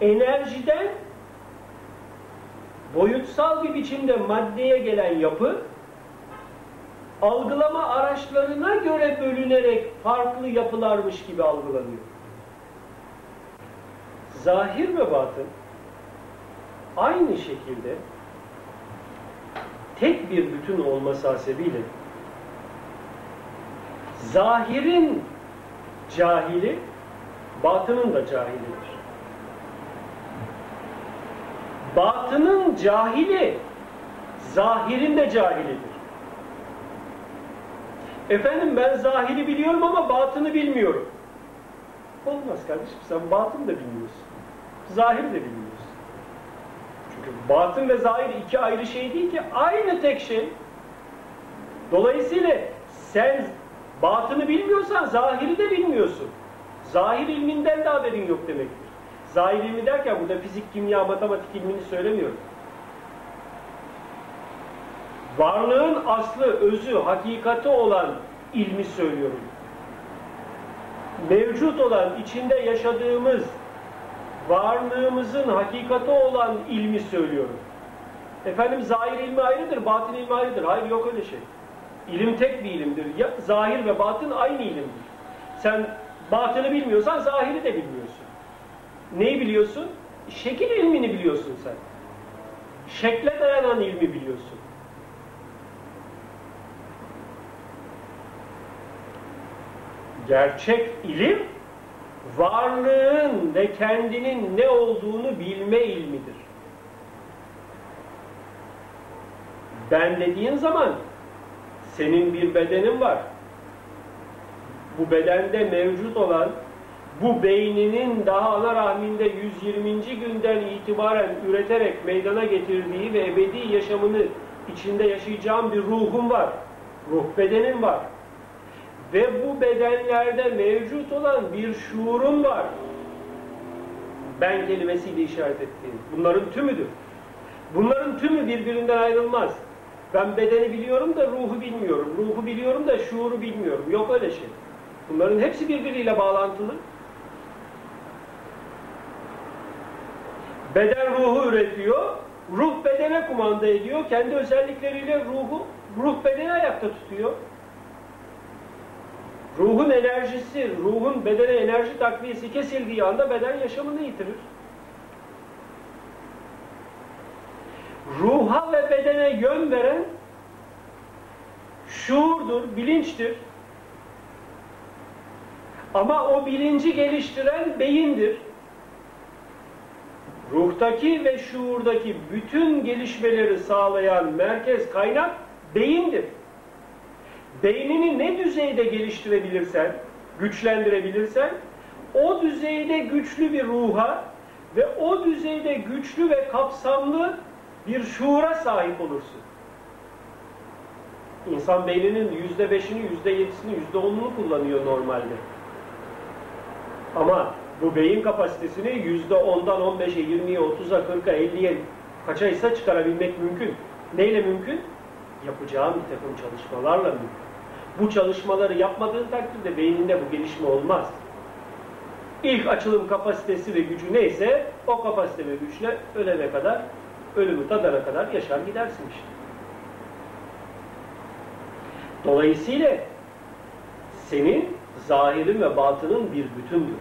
Enerjiden boyutsal bir biçimde maddeye gelen yapı algılama araçlarına göre bölünerek farklı yapılarmış gibi algılanıyor. Zahir ve batın aynı şekilde tek bir bütün olması hasebiyle zahirin cahili batının da cahilidir. Batının cahili zahirin de cahilidir. Efendim ben zahiri biliyorum ama batını bilmiyorum. Olmaz kardeşim sen batın da bilmiyorsun. Zahir de bilmiyorsun. Çünkü batın ve zahir iki ayrı şey değil ki aynı tek şey. Dolayısıyla sen batını bilmiyorsan zahiri de bilmiyorsun. Zahir ilminden de haberin yok demektir. Zahir ilmi derken burada fizik, kimya, matematik ilmini söylemiyorum. Varlığın aslı, özü, hakikati olan ilmi söylüyorum. Mevcut olan, içinde yaşadığımız, varlığımızın hakikati olan ilmi söylüyorum. Efendim zahir ilmi ayrıdır, batın ilmi ayrıdır. Hayır yok öyle şey. İlim tek bir ilimdir. Ya, zahir ve batın aynı ilimdir. Sen batını bilmiyorsan zahiri de bilmiyorsun. Neyi biliyorsun? Şekil ilmini biliyorsun sen. Şekle dayanan ilmi biliyorsun. Gerçek ilim varlığın ve kendinin ne olduğunu bilme ilmidir. Ben dediğin zaman senin bir bedenin var. Bu bedende mevcut olan bu beyninin daha ana rahminde 120. günden itibaren üreterek meydana getirdiği ve ebedi yaşamını içinde yaşayacağım bir ruhum var. Ruh bedenin var. Ve bu bedenlerde mevcut olan bir şuurun var. Ben kelimesiyle işaret ettiğim. Bunların tümüdür. Bunların tümü birbirinden ayrılmaz. Ben bedeni biliyorum da ruhu bilmiyorum. Ruhu biliyorum da şuuru bilmiyorum. Yok öyle şey. Bunların hepsi birbiriyle bağlantılı. Beden ruhu üretiyor. Ruh bedene kumanda ediyor. Kendi özellikleriyle ruhu, ruh bedeni ayakta tutuyor. Ruhun enerjisi, ruhun bedene enerji takviyesi kesildiği anda beden yaşamını yitirir. Ruha ve bedene yön veren şuurdur, bilinçtir. Ama o bilinci geliştiren beyindir. Ruhtaki ve şuurdaki bütün gelişmeleri sağlayan merkez kaynak beyindir. Beynini ne düzeyde geliştirebilirsen, güçlendirebilirsen, o düzeyde güçlü bir ruha ve o düzeyde güçlü ve kapsamlı bir şuura sahip olursun. İnsan beyninin yüzde beşini, yüzde yedisini, yüzde onunu kullanıyor normalde. Ama bu beyin kapasitesini yüzde ondan on beşe, yirmiye, otuza, kırka, elliye kaça ise çıkarabilmek mümkün. Neyle mümkün? Yapacağım bir takım çalışmalarla mümkün. Bu çalışmaları yapmadığın takdirde beyninde bu gelişme olmaz. İlk açılım kapasitesi ve gücü neyse o kapasite ve güçle ölene kadar, ölümü tadana kadar yaşar gidersin işte. Dolayısıyla senin zahirin ve batının bir bütündür.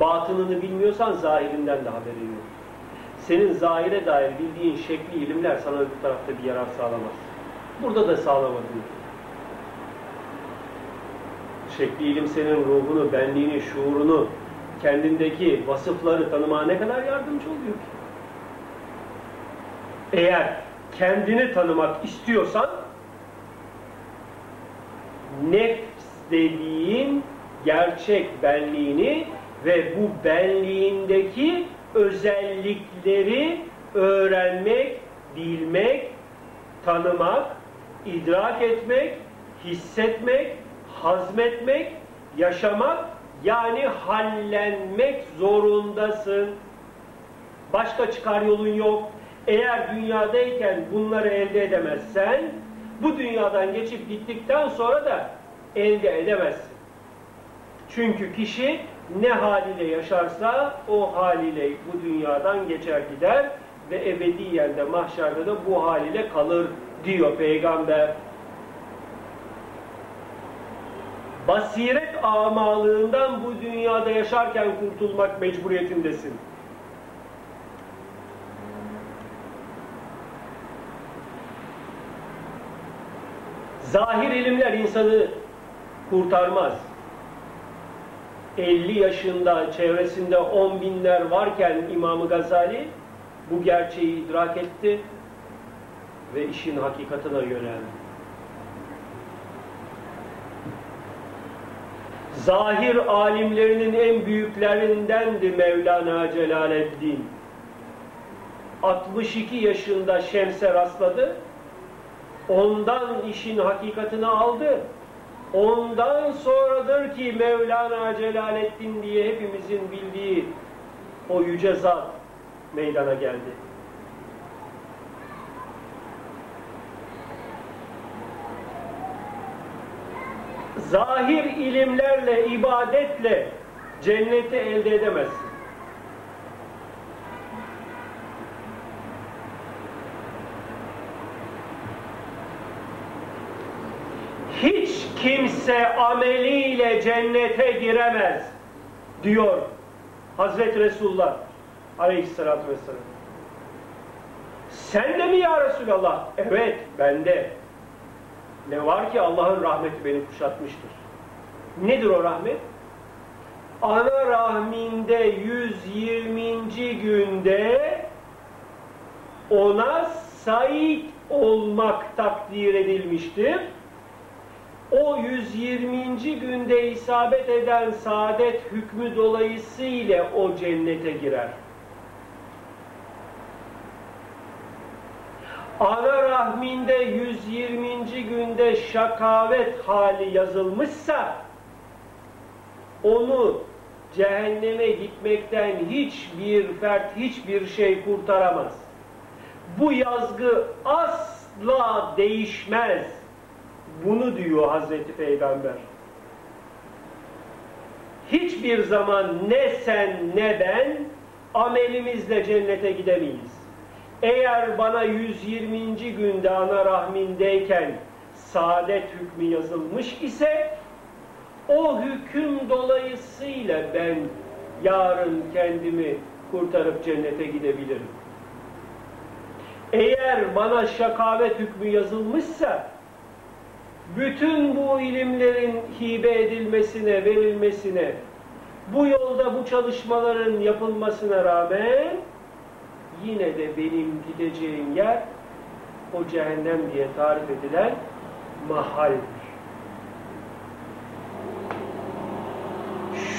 Batınını bilmiyorsan zahirinden de haberin yok. Senin zahire dair bildiğin şekli ilimler sana öbür tarafta bir yarar sağlamaz. Burada da sağlamadın. Şekli ilim senin ruhunu, benliğini, şuurunu, kendindeki vasıfları tanımaya ne kadar yardımcı oluyor ki? Eğer kendini tanımak istiyorsan nefs dediğin gerçek benliğini ve bu benliğindeki özellikleri öğrenmek, bilmek, tanımak, idrak etmek, hissetmek, hazmetmek, yaşamak yani hallenmek zorundasın. Başka çıkar yolun yok. Eğer dünyadayken bunları elde edemezsen bu dünyadan geçip gittikten sonra da elde edemezsin. Çünkü kişi ne haliyle yaşarsa o haliyle bu dünyadan geçer gider ve ebediyen de mahşerde de bu haliyle kalır diyor peygamber. Basiret amalığından bu dünyada yaşarken kurtulmak mecburiyetindesin. Zahir ilimler insanı kurtarmaz. 50 yaşında çevresinde on binler varken İmam Gazali bu gerçeği idrak etti ve işin hakikatine yöneldi. Zahir alimlerinin en büyüklerindendi Mevlana Celaleddin. 62 yaşında Şems'e rastladı. Ondan işin hakikatini aldı. Ondan sonradır ki Mevlana Celaleddin diye hepimizin bildiği o yüce zat meydana geldi. Zahir ilimlerle, ibadetle cenneti elde edemezsin. Hiç kimse ameliyle cennete giremez diyor Hazreti Resulullah aleyhissalatü vesselam. Sen de mi ya Resulallah? Evet, bende. Ne var ki Allah'ın rahmeti beni kuşatmıştır. Nedir o rahmet? Ana rahminde 120. günde ona Said olmak takdir edilmiştir. O 120. günde isabet eden saadet hükmü dolayısıyla o cennete girer. Ana rahminde 120. günde şakavet hali yazılmışsa onu cehenneme gitmekten hiçbir fert, hiçbir şey kurtaramaz. Bu yazgı asla değişmez. Bunu diyor Hazreti Peygamber. Hiçbir zaman ne sen ne ben amelimizle cennete gidemeyiz. Eğer bana 120. günde ana rahmindeyken saadet hükmü yazılmış ise o hüküm dolayısıyla ben yarın kendimi kurtarıp cennete gidebilirim. Eğer bana şakavet hükmü yazılmışsa bütün bu ilimlerin hibe edilmesine, verilmesine, bu yolda bu çalışmaların yapılmasına rağmen yine de benim gideceğim yer o cehennem diye tarif edilen mahaldir.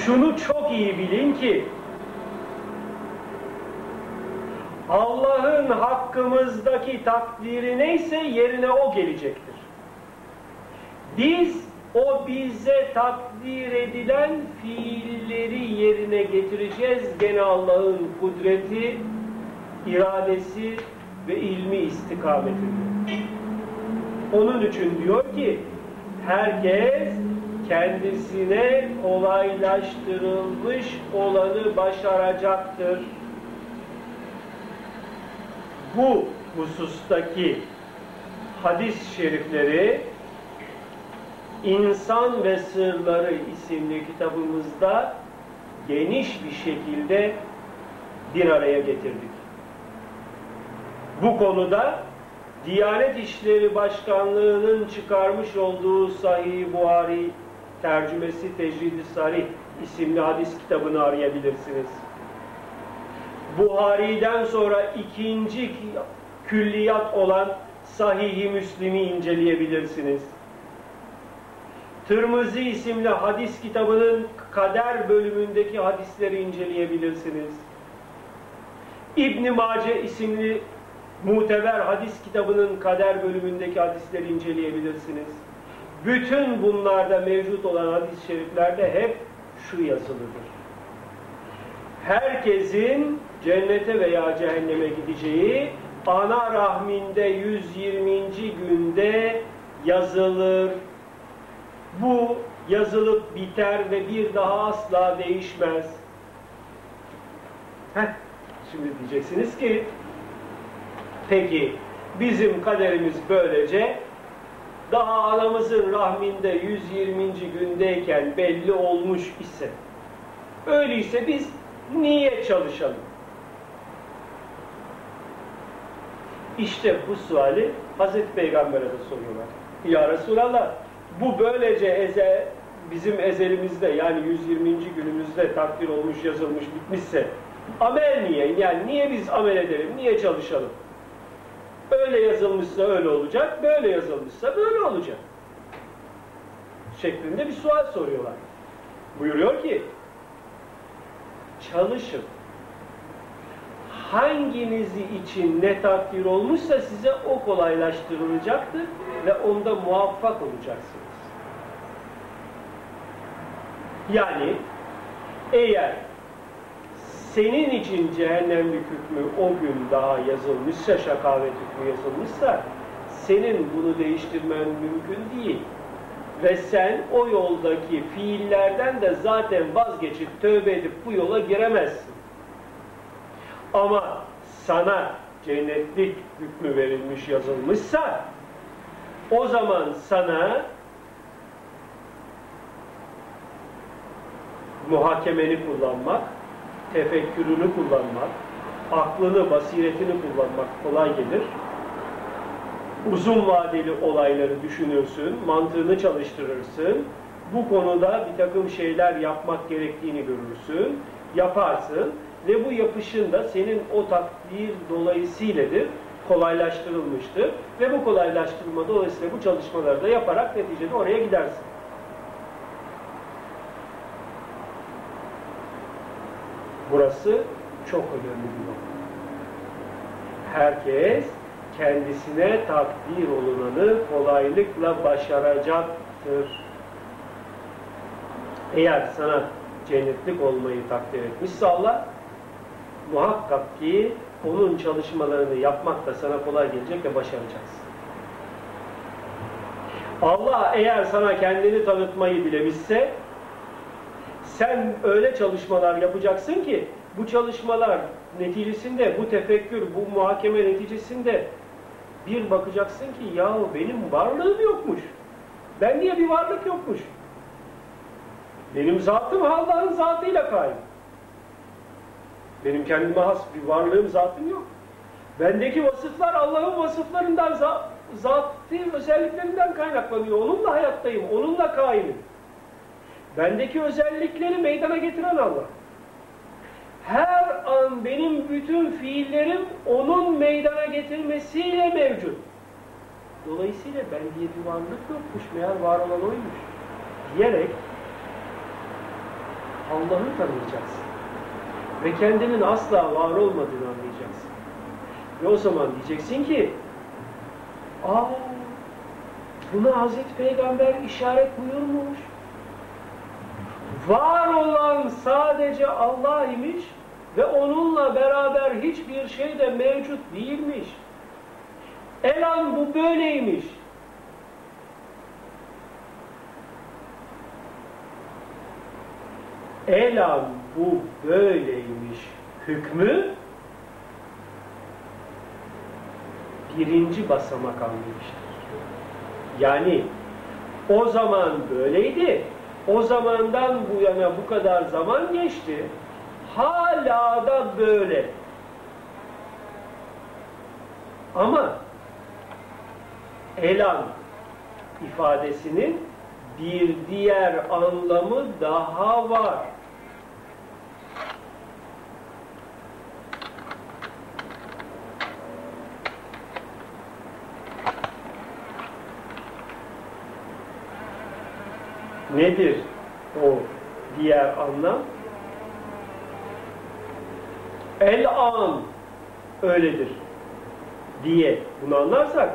Şunu çok iyi bilin ki Allah'ın hakkımızdaki takdiri neyse yerine o gelecektir. Biz o bize takdir edilen fiilleri yerine getireceğiz. Gene Allah'ın kudreti, iradesi ve ilmi istikametidir. Onun için diyor ki herkes kendisine kolaylaştırılmış olanı başaracaktır. Bu husustaki hadis-i şerifleri İnsan ve Sırları isimli kitabımızda geniş bir şekilde bir araya getirdik. Bu konuda Diyanet İşleri Başkanlığı'nın çıkarmış olduğu Sahih Buhari tercümesi Tecrid-i Sarih isimli hadis kitabını arayabilirsiniz. Buhari'den sonra ikinci külliyat olan Sahih-i Müslim'i inceleyebilirsiniz. Tirmizi isimli hadis kitabının kader bölümündeki hadisleri inceleyebilirsiniz. İbn Mace isimli muteber hadis kitabının kader bölümündeki hadisleri inceleyebilirsiniz. Bütün bunlarda mevcut olan hadis-i şeriflerde hep şu yazılıdır. Herkesin cennete veya cehenneme gideceği ana rahminde 120. günde yazılır. Bu yazılıp biter ve bir daha asla değişmez. Heh, şimdi diyeceksiniz ki peki bizim kaderimiz böylece daha anamızın rahminde 120. gündeyken belli olmuş ise öyleyse biz niye çalışalım? İşte bu suali Hazreti Peygamber'e de soruyorlar. Ya Resulallah bu böylece eze, bizim ezelimizde yani 120. günümüzde takdir olmuş, yazılmış, bitmişse amel niye? Yani niye biz amel edelim, niye çalışalım? Öyle yazılmışsa öyle olacak, böyle yazılmışsa böyle olacak. Şeklinde bir sual soruyorlar. Buyuruyor ki, çalışın. Hanginizi için ne takdir olmuşsa size o kolaylaştırılacaktır ve onda muvaffak olacaksınız. Yani eğer senin için cehennemlik hükmü o gün daha yazılmışsa, şakavet hükmü yazılmışsa, senin bunu değiştirmen mümkün değil. Ve sen o yoldaki fiillerden de zaten vazgeçip tövbe edip bu yola giremezsin. Ama sana cennetlik hükmü verilmiş yazılmışsa, o zaman sana muhakemeni kullanmak, tefekkürünü kullanmak, aklını, basiretini kullanmak kolay gelir. Uzun vadeli olayları düşünürsün, mantığını çalıştırırsın. Bu konuda bir takım şeyler yapmak gerektiğini görürsün, yaparsın ve bu yapışın da senin o takdir dolayısıyladır, kolaylaştırılmıştır ve bu kolaylaştırma dolayısıyla bu çalışmaları da yaparak neticede oraya gidersin. Burası çok önemli bir nokta. Herkes kendisine takdir olunanı kolaylıkla başaracaktır. Eğer sana cennetlik olmayı takdir etmişse Allah, muhakkak ki onun çalışmalarını yapmak da sana kolay gelecek ve başaracaksın. Allah eğer sana kendini tanıtmayı dilemişse sen öyle çalışmalar yapacaksın ki bu çalışmalar neticesinde, bu tefekkür, bu muhakeme neticesinde bir bakacaksın ki ya benim varlığım yokmuş. Ben diye bir varlık yokmuş. Benim zatım Allah'ın zatıyla kaim. Benim kendime has bir varlığım, zatım yok. Bendeki vasıflar Allah'ın vasıflarından, zatî özelliklerinden kaynaklanıyor. Onunla hayattayım, onunla kaimim. Bendeki özellikleri meydana getiren Allah. Her an benim bütün fiillerim onun meydana getirmesiyle mevcut. Dolayısıyla ben diye bir varlık yokmuş, meğer var olan oymuş. Diyerek Allah'ı tanıyacaksın. Ve kendinin asla var olmadığını anlayacaksın. Ve o zaman diyeceksin ki aa buna Hazreti Peygamber işaret buyurmuş var olan sadece Allah imiş ve onunla beraber hiçbir şey de mevcut değilmiş. Elan bu böyleymiş. Elan bu böyleymiş hükmü birinci basamak anlamıştır. Yani o zaman böyleydi, o zamandan bu yana bu kadar zaman geçti. Hala da böyle. Ama elan ifadesinin bir diğer anlamı daha var. Nedir o diğer anlam? El an öyledir diye bunu anlarsak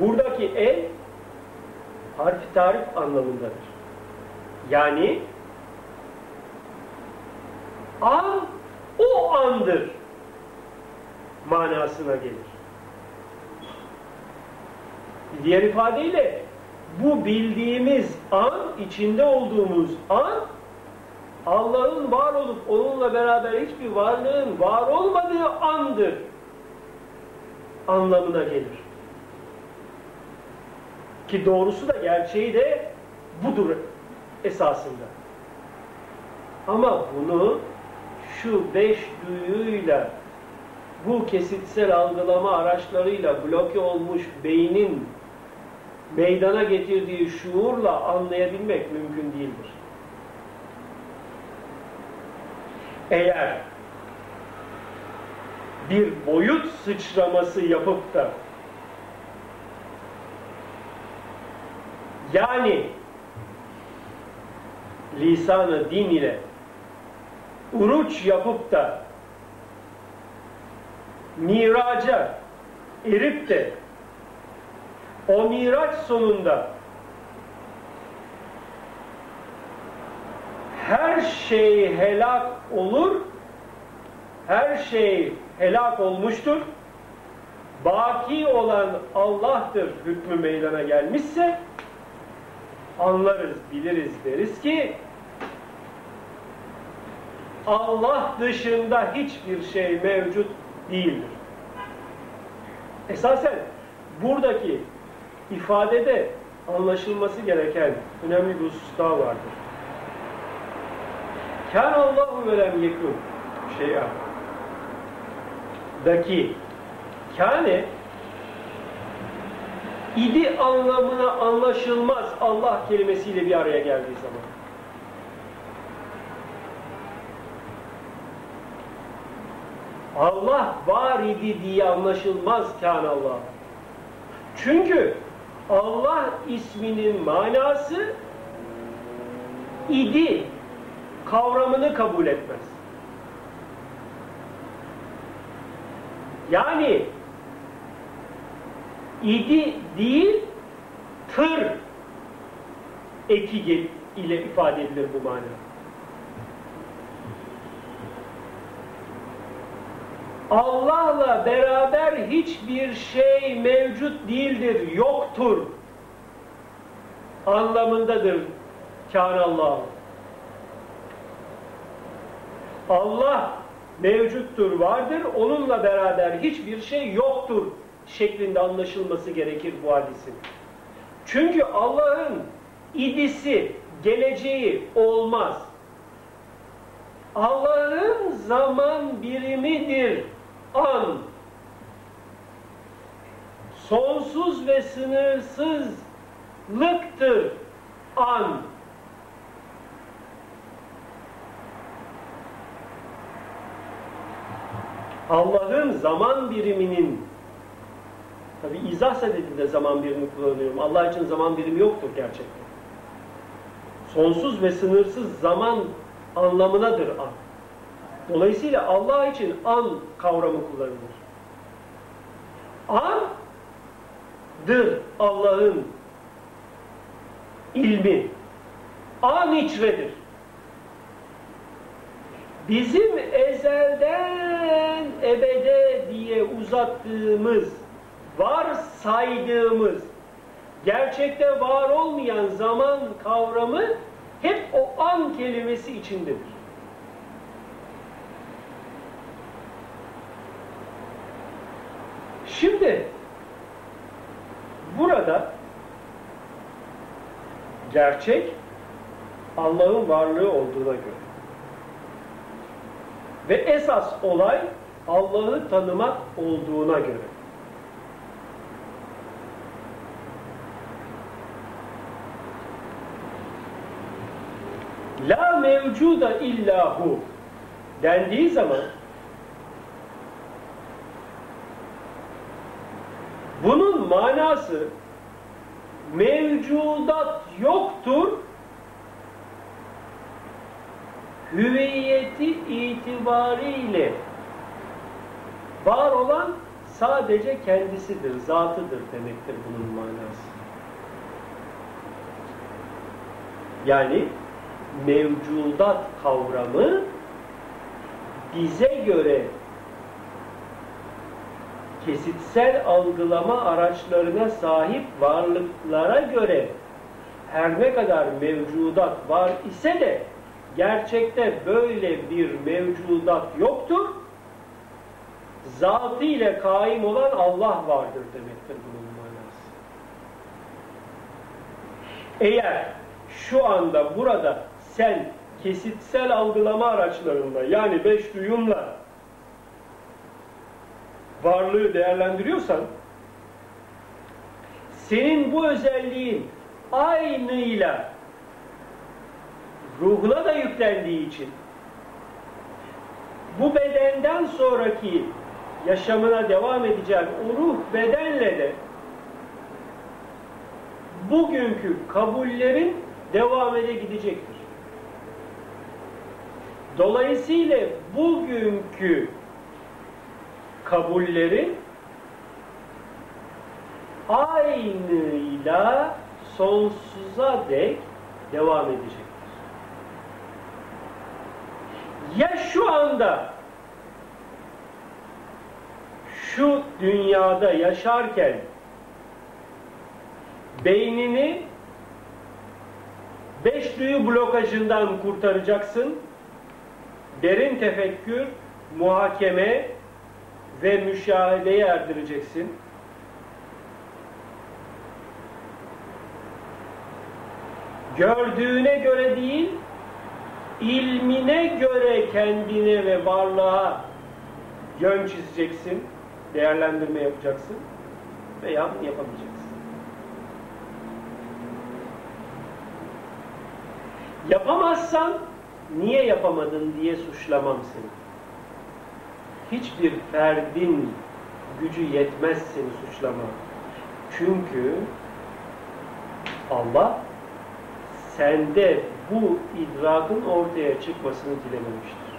buradaki el harfi tarif anlamındadır. Yani an o andır manasına gelir. Diğer ifadeyle bu bildiğimiz an, içinde olduğumuz an Allah'ın var olup onunla beraber hiçbir varlığın var olmadığı andır anlamına gelir. Ki doğrusu da gerçeği de budur esasında. Ama bunu şu beş duyuyla bu kesitsel algılama araçlarıyla bloke olmuş beynin meydana getirdiği şuurla anlayabilmek mümkün değildir. Eğer bir boyut sıçraması yapıp da yani lisanı din ile uruç yapıp da miraca erip de o miraç sonunda her şey helak olur, her şey helak olmuştur, baki olan Allah'tır hükmü meydana gelmişse, anlarız, biliriz deriz ki, Allah dışında hiçbir şey mevcut değildir. Esasen buradaki ifadede anlaşılması gereken önemli bir husus daha vardır. Kâne Allahu ve lem yekun şey'a daki kâne idi anlamına anlaşılmaz Allah kelimesiyle bir araya geldiği zaman. Allah var idi diye anlaşılmaz kâne Allah. Çünkü Allah isminin manası idi kavramını kabul etmez. Yani idi değil tır eki ile ifade edilir bu mana. Allah'la beraber hiçbir şey mevcut değildir, yoktur anlamındadır Allah. Allah mevcuttur, vardır, onunla beraber hiçbir şey yoktur şeklinde anlaşılması gerekir bu hadisin. Çünkü Allah'ın idisi, geleceği olmaz. Allah'ın zaman birimidir an. Sonsuz ve sınırsızlıktır an. Allah'ın zaman biriminin tabi izah sebebinde zaman birimi kullanıyorum. Allah için zaman birimi yoktur gerçekten. Sonsuz ve sınırsız zaman anlamınadır an. Dolayısıyla Allah için an kavramı kullanılır. An'dır Allah'ın ilmi. An içredir. Bizim ezelden ebede diye uzattığımız, var saydığımız, gerçekte var olmayan zaman kavramı hep o an kelimesi içindedir. Şimdi burada gerçek Allah'ın varlığı olduğuna göre ve esas olay Allah'ı tanımak olduğuna göre. La mevcuda illahu dendiği zaman bunun manası mevcudat yoktur hüviyeti itibariyle var olan sadece kendisidir, zatıdır demektir bunun manası. Yani mevcudat kavramı bize göre kesitsel algılama araçlarına sahip varlıklara göre her ne kadar mevcudat var ise de gerçekte böyle bir mevcudat yoktur. Zatı ile kaim olan Allah vardır demektir bunun manası. Eğer şu anda burada sen kesitsel algılama araçlarında yani beş duyumla varlığı değerlendiriyorsan senin bu özelliğin aynıyla ruhuna da yüklendiği için bu bedenden sonraki yaşamına devam edeceğin o ruh bedenle de bugünkü kabullerin devam ede gidecektir. Dolayısıyla bugünkü kabullerin aynıyla sonsuza dek devam edecektir. Ya şu anda şu dünyada yaşarken beynini beş duyu blokajından kurtaracaksın. Derin tefekkür, muhakeme ve müşahedeye erdireceksin. Gördüğüne göre değil, ilmine göre kendine ve varlığa yön çizeceksin, değerlendirme yapacaksın veya yapamayacaksın. Yapamazsan niye yapamadın diye suçlamam seni. Hiçbir ferdin gücü yetmez seni suçlama. Çünkü Allah sende bu idrakın ortaya çıkmasını dilememiştir.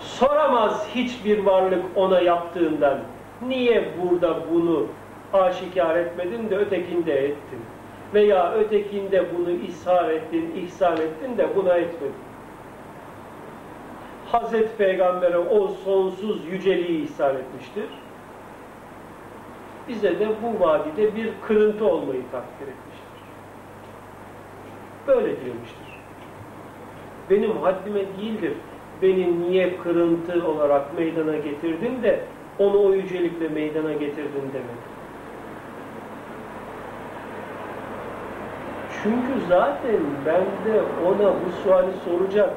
Soramaz hiçbir varlık ona yaptığından niye burada bunu aşikar etmedin de ötekinde ettin veya ötekinde bunu ishar ettin, ihsan ettin de buna etmedin. Hazreti Peygamber'e o sonsuz yüceliği ihsan etmiştir. Bize de bu vadide bir kırıntı olmayı takdir etmiştir. Böyle diyormuştur. Benim haddime değildir. Beni niye kırıntı olarak meydana getirdin de onu o yücelikle meydana getirdin demek. Çünkü zaten bende ona bu suali soracak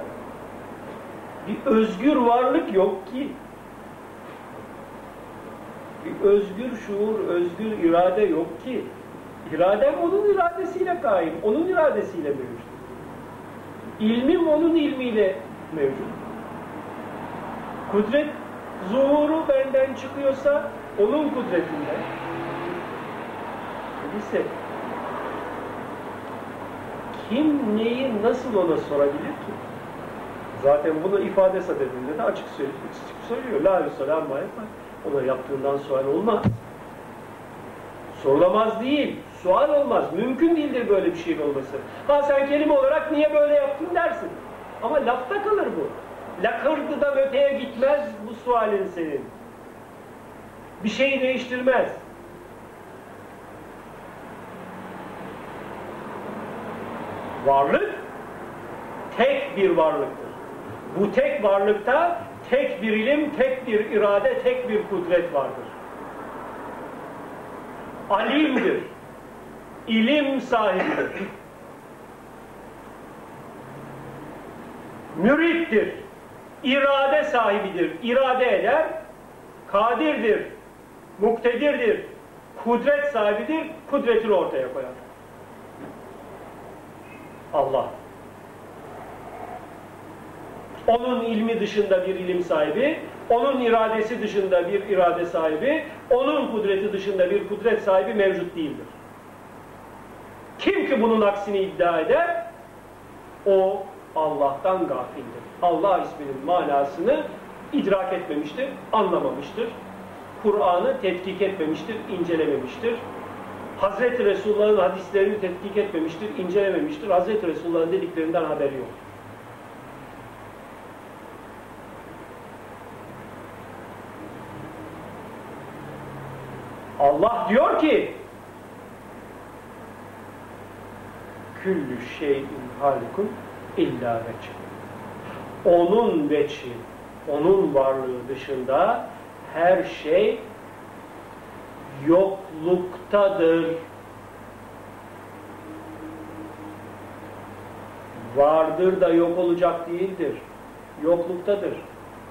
bir özgür varlık yok ki. Bir özgür şuur, özgür irade yok ki. İradem onun iradesiyle kaim, onun iradesiyle mevcut. İlmim onun ilmiyle mevcut. Kudret zuhuru benden çıkıyorsa onun kudretinden. Öyleyse kim neyi nasıl ona sorabilir ki? Zaten bunu ifade sadedinde de açık söylüyor. Söylüyor. La yüselam yapar. Ona yaptığından sual olmaz. Sorulamaz değil. Sual olmaz. Mümkün değildir böyle bir şeyin olması. Ha sen kelime olarak niye böyle yaptın dersin. Ama lafta kalır bu. Lakırdıdan öteye gitmez bu sualin senin. Bir şeyi değiştirmez. Varlık tek bir varlıktır. Bu tek varlıkta tek bir ilim, tek bir irade, tek bir kudret vardır. Alimdir. İlim sahibidir. Mürittir. İrade sahibidir. İrade eder. Kadirdir. Muktedirdir. Kudret sahibidir. Kudretini ortaya koyar. Allah. Onun ilmi dışında bir ilim sahibi, onun iradesi dışında bir irade sahibi, onun kudreti dışında bir kudret sahibi mevcut değildir. Kim ki bunun aksini iddia eder, o Allah'tan gafildir. Allah isminin manasını idrak etmemiştir, anlamamıştır. Kur'an'ı tetkik etmemiştir, incelememiştir. Hazreti Resulullah'ın hadislerini tetkik etmemiştir, incelememiştir. Hazreti Resulullah'ın dediklerinden haberi yok. Allah diyor ki küllü şeyin halikun illa veçh. Onun veçhi, onun varlığı dışında her şey yokluktadır. Vardır da yok olacak değildir. Yokluktadır.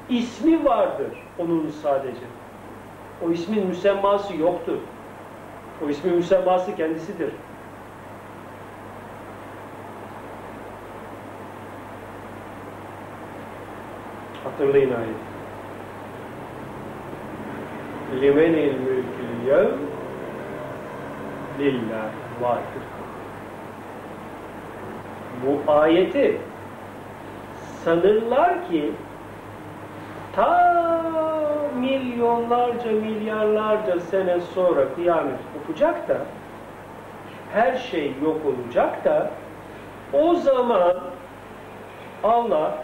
İsmi vardır onun sadece. O ismin müsemması yoktur. O ismin müsemması kendisidir. Hatırlayın ayeti. Limenil mülkül yev lillah vahid. Bu ayeti sanırlar ki ta milyonlarca milyarlarca sene sonra kıyamet kopacak da her şey yok olacak da o zaman Allah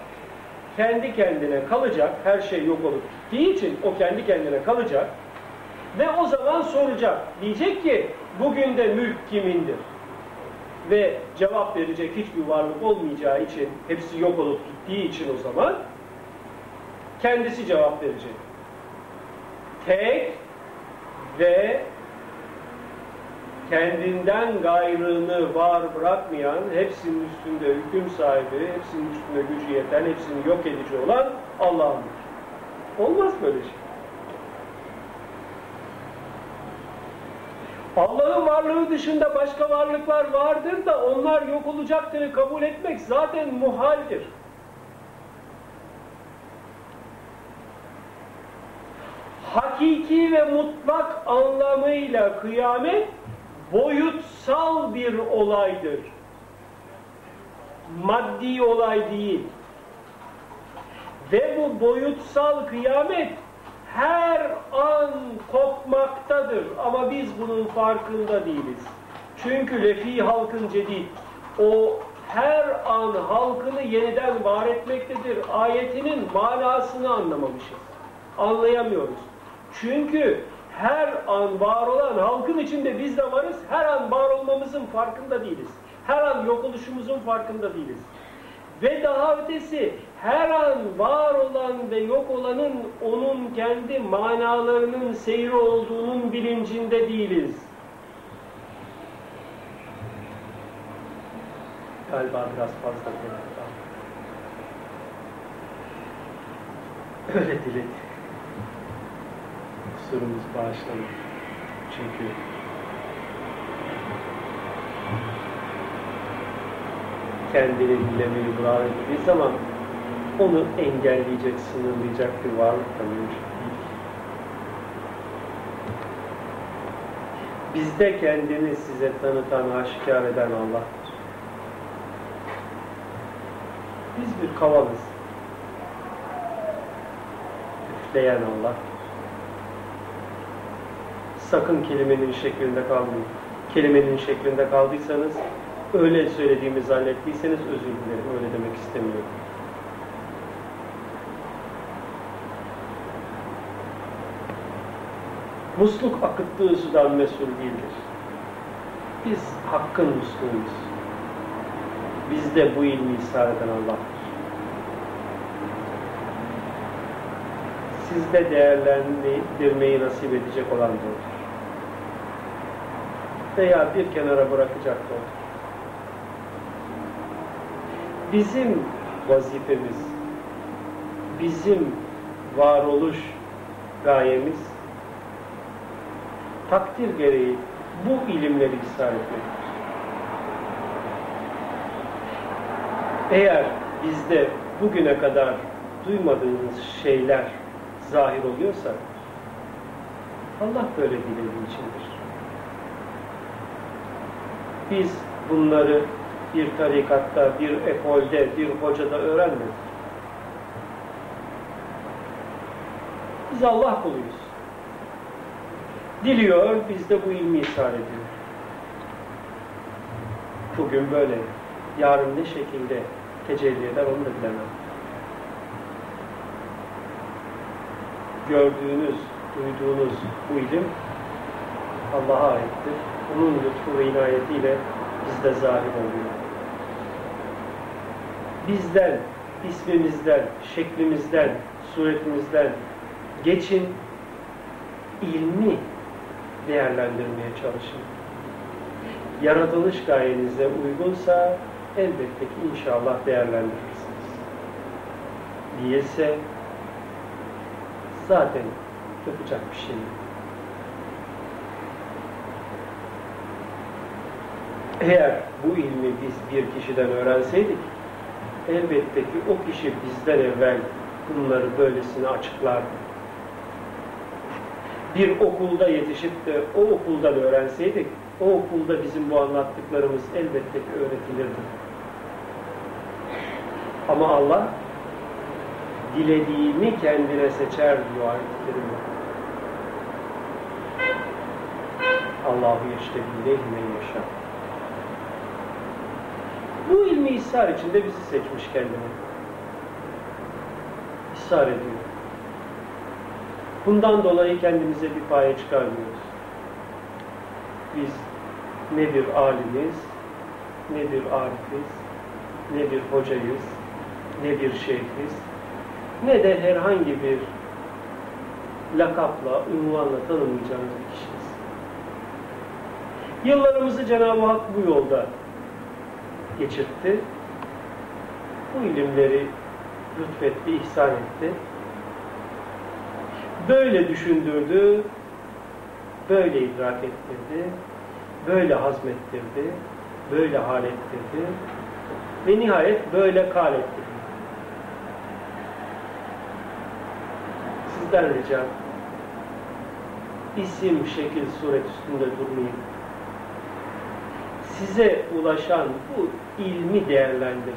kendi kendine kalacak, her şey yok olup gittiği için o kendi kendine kalacak ve o zaman soracak. Diyecek ki bugün de mülk kimindir? Ve cevap verecek hiçbir varlık olmayacağı için, hepsi yok olup gittiği için o zaman kendisi cevap verecek. Tek ve kendinden gayrını var bırakmayan, hepsinin üstünde hüküm sahibi, hepsinin üstünde gücü yeten, hepsini yok edici olan Allah'ındır. Olmaz böyle şey. Allah'ın varlığı dışında başka varlıklar vardır da onlar yok olacaktır kabul etmek zaten muhaldir. Hakiki ve mutlak anlamıyla kıyamet boyutsal bir olaydır. Maddi olay değil. Ve bu boyutsal kıyamet her an kopmaktadır. Ama biz bunun farkında değiliz. Çünkü lefi halkın cedid. O her an halkını yeniden var etmektedir. Ayetinin manasını anlamamışız. Anlayamıyoruz. Çünkü her an var olan halkın içinde biz de varız. Her an var olmamızın farkında değiliz. Her an yok oluşumuzun farkında değiliz. Ve daha ötesi her an var olan ve yok olanın onun kendi manalarının seyri olduğunun bilincinde değiliz. Galiba biraz fazla. Öyle diledi. Kusurumuz bağışlanır. Çünkü kendini bilemeyi murat ettiği zaman onu engelleyecek, sınırlayacak bir varlık da mevcut değil. Bizde kendini size tanıtan, aşikar eden Allah'tır. Biz bir kavalız. Üfleyen Allah'tır. Sakın kelimenin şeklinde kalmayın. Kelimenin şeklinde kaldıysanız öyle söylediğimi zannettiyseniz özür dilerim. Öyle demek istemiyorum. Musluk akıttığı sudan mesul değildir. Biz hakkın musluğuyuz. Bizde bu ilmi ishar eden Allah'tır. Sizde değerlendirmeyi nasip edecek olan da odur. Veya bir kenara bırakacak odur. Bizim vazifemiz, bizim varoluş gayemiz takdir gereği bu ilimleri ishar etmektir. Eğer bizde bugüne kadar duymadığımız şeyler zahir oluyorsa Allah böyle dilediği içindir. Biz bunları bir tarikatta, bir ekolde, bir hocada öğrenmedik. Biz Allah kuluyuz. Diliyor, biz de bu ilmi ishal ediyor. Bugün böyle. Yarın ne şekilde tecelli eder onu da bilemem. Gördüğünüz, duyduğunuz bu ilim Allah'a aittir. Onun lütfu ve inayetiyle bizde zahir oluyor. Bizden, ismimizden, şeklimizden, suretimizden geçin, ilmi değerlendirmeye çalışın. Yaratılış gayenize uygunsa elbette ki inşallah değerlendirirsiniz. Değilse zaten yapacak bir şey yok. Eğer bu ilmi biz bir kişiden öğrenseydik, elbette ki o kişi bizden evvel bunları böylesine açıklardı. Bir okulda yetişip de o okuldan öğrenseydik, o okulda bizim bu anlattıklarımız elbette ki öğretilirdi. Ama Allah dilediğini kendine seçer diyor ayet-i Allahu yeştebi men yaşar. Bu ilmi ishar içinde bizi seçmiş kendini. İshar ediyor. Bundan dolayı kendimize bir paye çıkarmıyoruz. Biz ne bir alimiz, ne bir arifiz, ne bir hocayız, ne bir şeyhiz, ne de herhangi bir lakapla, ünvanla tanınmayacağımız bir kişiyiz. Yıllarımızı Cenab-ı Hak bu yolda geçirtti. Bu ilimleri lütfetti, ihsan etti. Böyle düşündürdü, böyle idrak ettirdi, böyle hazmettirdi, böyle hal ettirdi ve nihayet böyle kal ettirdi. Sizden ricam isim, şekil, suret üstünde durmayın size ulaşan bu ilmi değerlendirin.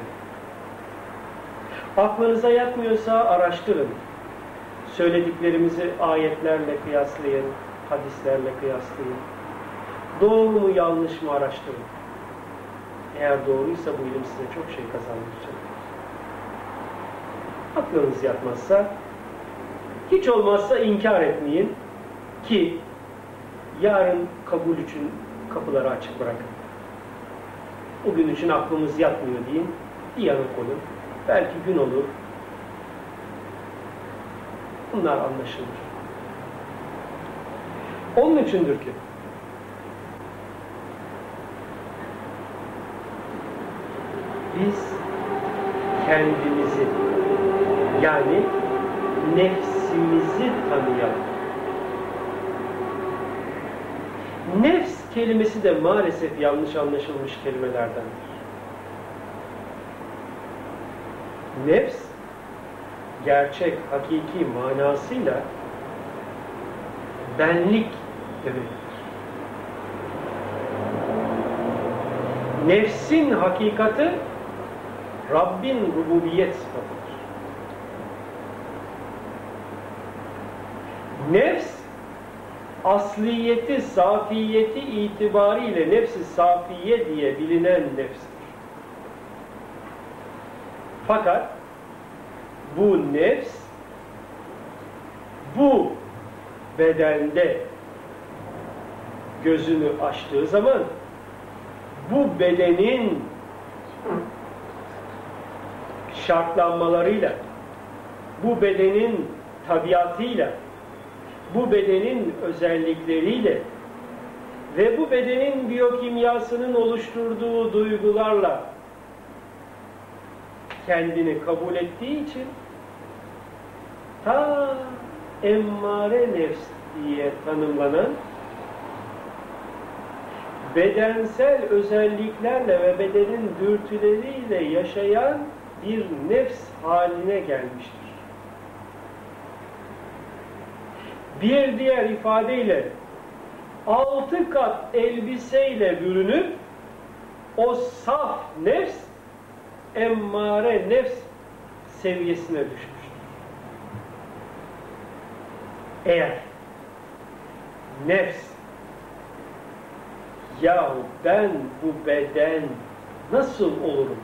Aklınıza yatmıyorsa araştırın. Söylediklerimizi ayetlerle kıyaslayın, hadislerle kıyaslayın. Doğru mu yanlış mı araştırın. Eğer doğruysa bu ilim size çok şey kazandıracak. Aklınız yatmazsa hiç olmazsa inkar etmeyin ki yarın kabul için kapıları açık bırakın. Bugün için aklımız yatmıyor deyin. Bir yana koyun. Belki gün olur. Bunlar anlaşılır. Onun içindir ki biz kendimizi yani nefsimizi tanıyalım. Nefs kelimesi de maalesef yanlış anlaşılmış kelimelerdendir. Nefs, gerçek, hakiki manasıyla benlik demektir. Nefsin hakikati Rabbin rububiyet sıfatıdır. Nefs asliyeti, safiyeti itibariyle nefsi safiye diye bilinen nefstir. Fakat bu nefs bu bedende gözünü açtığı zaman bu bedenin şartlanmalarıyla bu bedenin tabiatıyla bu bedenin özellikleriyle ve bu bedenin biyokimyasının oluşturduğu duygularla kendini kabul ettiği için ta emmare nefs diye tanımlanan bedensel özelliklerle ve bedenin dürtüleriyle yaşayan bir nefs haline gelmiştir. Bir diğer ifadeyle altı kat elbiseyle bürünüp o saf nefs emmare nefs seviyesine düşmüştür. Eğer nefs yahu ben bu beden nasıl olurum?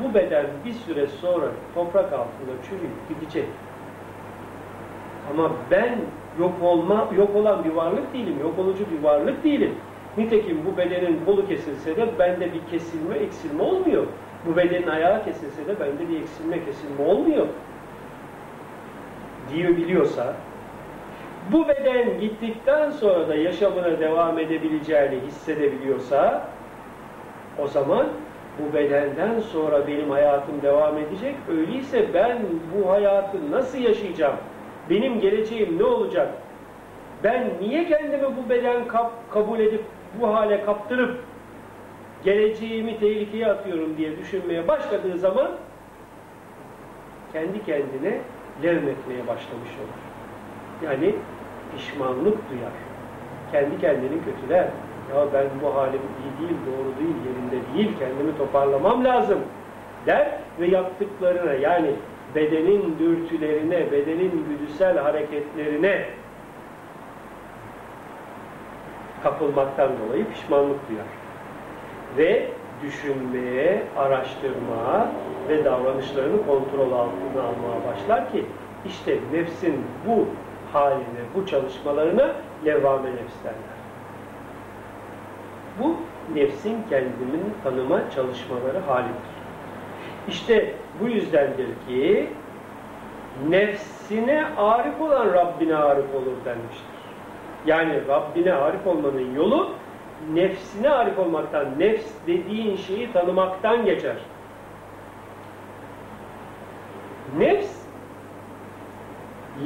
Bu beden bir süre sonra toprak altında çürüyüp gidecek. Ama ben yok olma, yok olan bir varlık değilim, yok olucu bir varlık değilim. Nitekim bu bedenin kolu kesilse de bende bir kesilme, eksilme olmuyor. Bu bedenin ayağı kesilse de bende bir eksilme, kesilme olmuyor. Diyebiliyorsa, bu beden gittikten sonra da yaşamına devam edebileceğini hissedebiliyorsa, o zaman bu bedenden sonra benim hayatım devam edecek. Öyleyse ben bu hayatı nasıl yaşayacağım? Benim geleceğim ne olacak? Ben niye kendimi bu beden kap kabul edip bu hale kaptırıp geleceğimi tehlikeye atıyorum diye düşünmeye başladığı zaman kendi kendine levmetmeye başlamış olur. Yani pişmanlık duyar. Kendi kendini kötüler. Ya ben bu halim iyi değil, doğru değil, yerinde değil, kendimi toparlamam lazım der ve yaptıklarına yani bedenin dürtülerine, bedenin güdüsel hareketlerine kapılmaktan dolayı pişmanlık duyar. Ve düşünmeye, araştırmaya ve davranışlarını kontrol altına almaya başlar ki işte nefsin bu haline, bu çalışmalarına levvame nefs derler. Bu nefsin kendini tanıma çalışmaları halidir. İşte bu yüzdendir ki nefsine arif olan Rabbine arif olur denmiştir. Yani Rabbine arif olmanın yolu nefsine arif olmaktan, nefs dediğin şeyi tanımaktan geçer. Nefs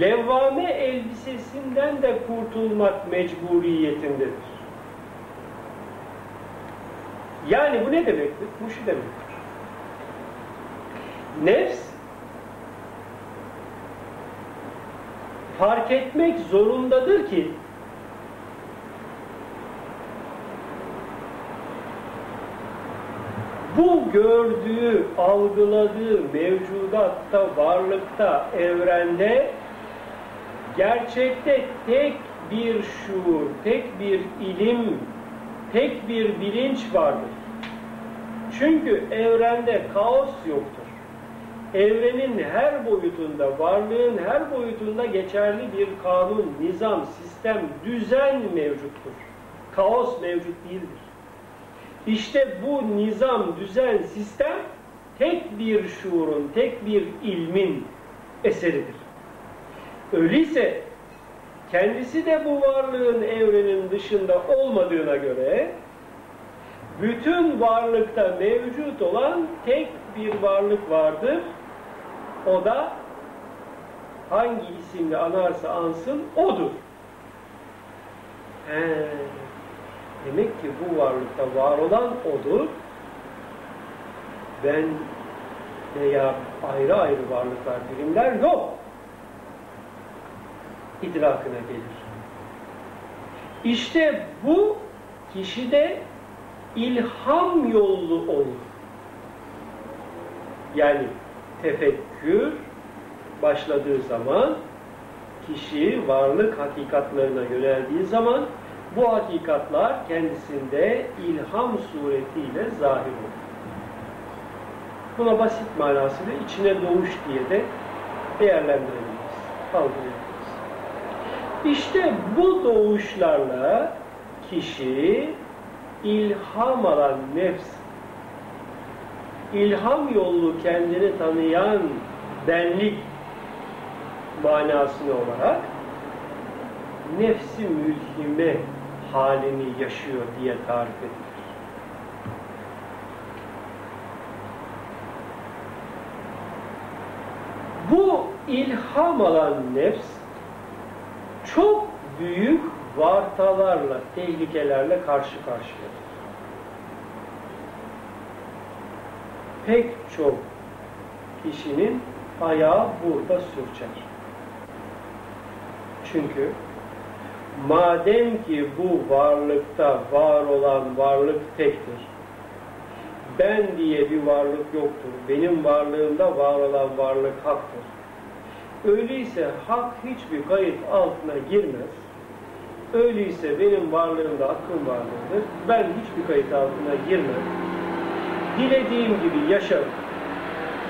levvame elbisesinden de kurtulmak mecburiyetindedir. Yani bu ne demektir? Bu şu demektir. Nefs fark etmek zorundadır ki bu gördüğü, algıladığı mevcudatta, varlıkta, evrende gerçekte tek bir şuur, tek bir ilim, tek bir bilinç vardır. Çünkü evrende kaos yoktur. Evrenin her boyutunda, varlığın her boyutunda geçerli bir kanun, nizam, sistem, düzen mevcuttur. Kaos mevcut değildir. İşte bu nizam, düzen, sistem tek bir şuurun, tek bir ilmin eseridir. Öyleyse kendisi de bu varlığın evrenin dışında olmadığına göre bütün varlıkta mevcut olan tek bir varlık vardır. O da hangi isimle anarsa ansın odur. He, demek ki bu varlıkta var olan odur. Ben veya ayrı ayrı varlıklar, birimler yok idrakına gelir. İşte bu kişide ilham yollu olur. Yani tefekkür başladığı zaman kişi varlık hakikatlarına yöneldiği zaman bu hakikatlar kendisinde ilham suretiyle zahir olur. Buna basit manasıyla içine doğuş diye de değerlendirebiliriz. Kaldırıyoruz. İşte bu doğuşlarla kişi ilham alan nefs, ilham yolu kendini tanıyan benlik manasını olarak nefsi mülhime halini yaşıyor diye tarif edilir. Bu ilham alan nefs çok büyük vartalarla, tehlikelerle karşı karşıyadır. Pek çok kişinin ayağı burada sürçer. Çünkü madem ki bu varlıkta var olan varlık tektir, ben diye bir varlık yoktur. Benim varlığımda var olan varlık haktır. Öyleyse hak hiçbir kayıt altına girmez. Öyleyse benim varlığımda hakkım varlığıdır. Ben hiçbir kayıt altına girmem. Dilediğim gibi yaşarım.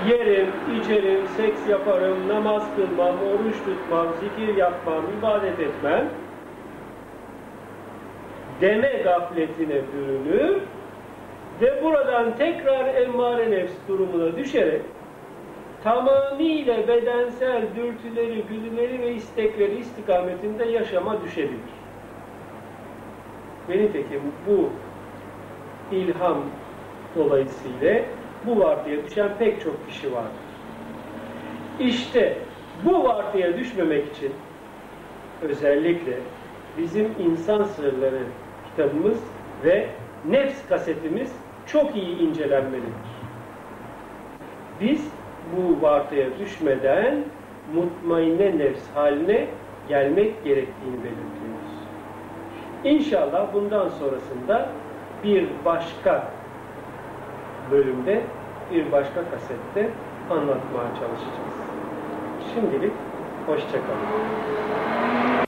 Yerim, içerim, seks yaparım, namaz kılmam, oruç tutmam, zikir yapmam, ibadet etmem. Deme gafletine bürünür ve buradan tekrar emmare nefs durumuna düşerek tamamıyla bedensel dürtüleri, güdüleri ve istekleri istikametinde yaşama düşebilir. Ve nitekim bu ilham dolayısıyla bu vardiya düşen pek çok kişi vardır. İşte bu vardiya düşmemek için özellikle bizim insan sırları kitabımız ve nefs kasetimiz çok iyi incelenmelidir. Biz bu vartıya düşmeden mutmainne nefs haline gelmek gerektiğini belirtiyoruz. İnşallah bundan sonrasında bir başka bölümde, bir başka kasette anlatmaya çalışacağız. Şimdilik hoşçakalın.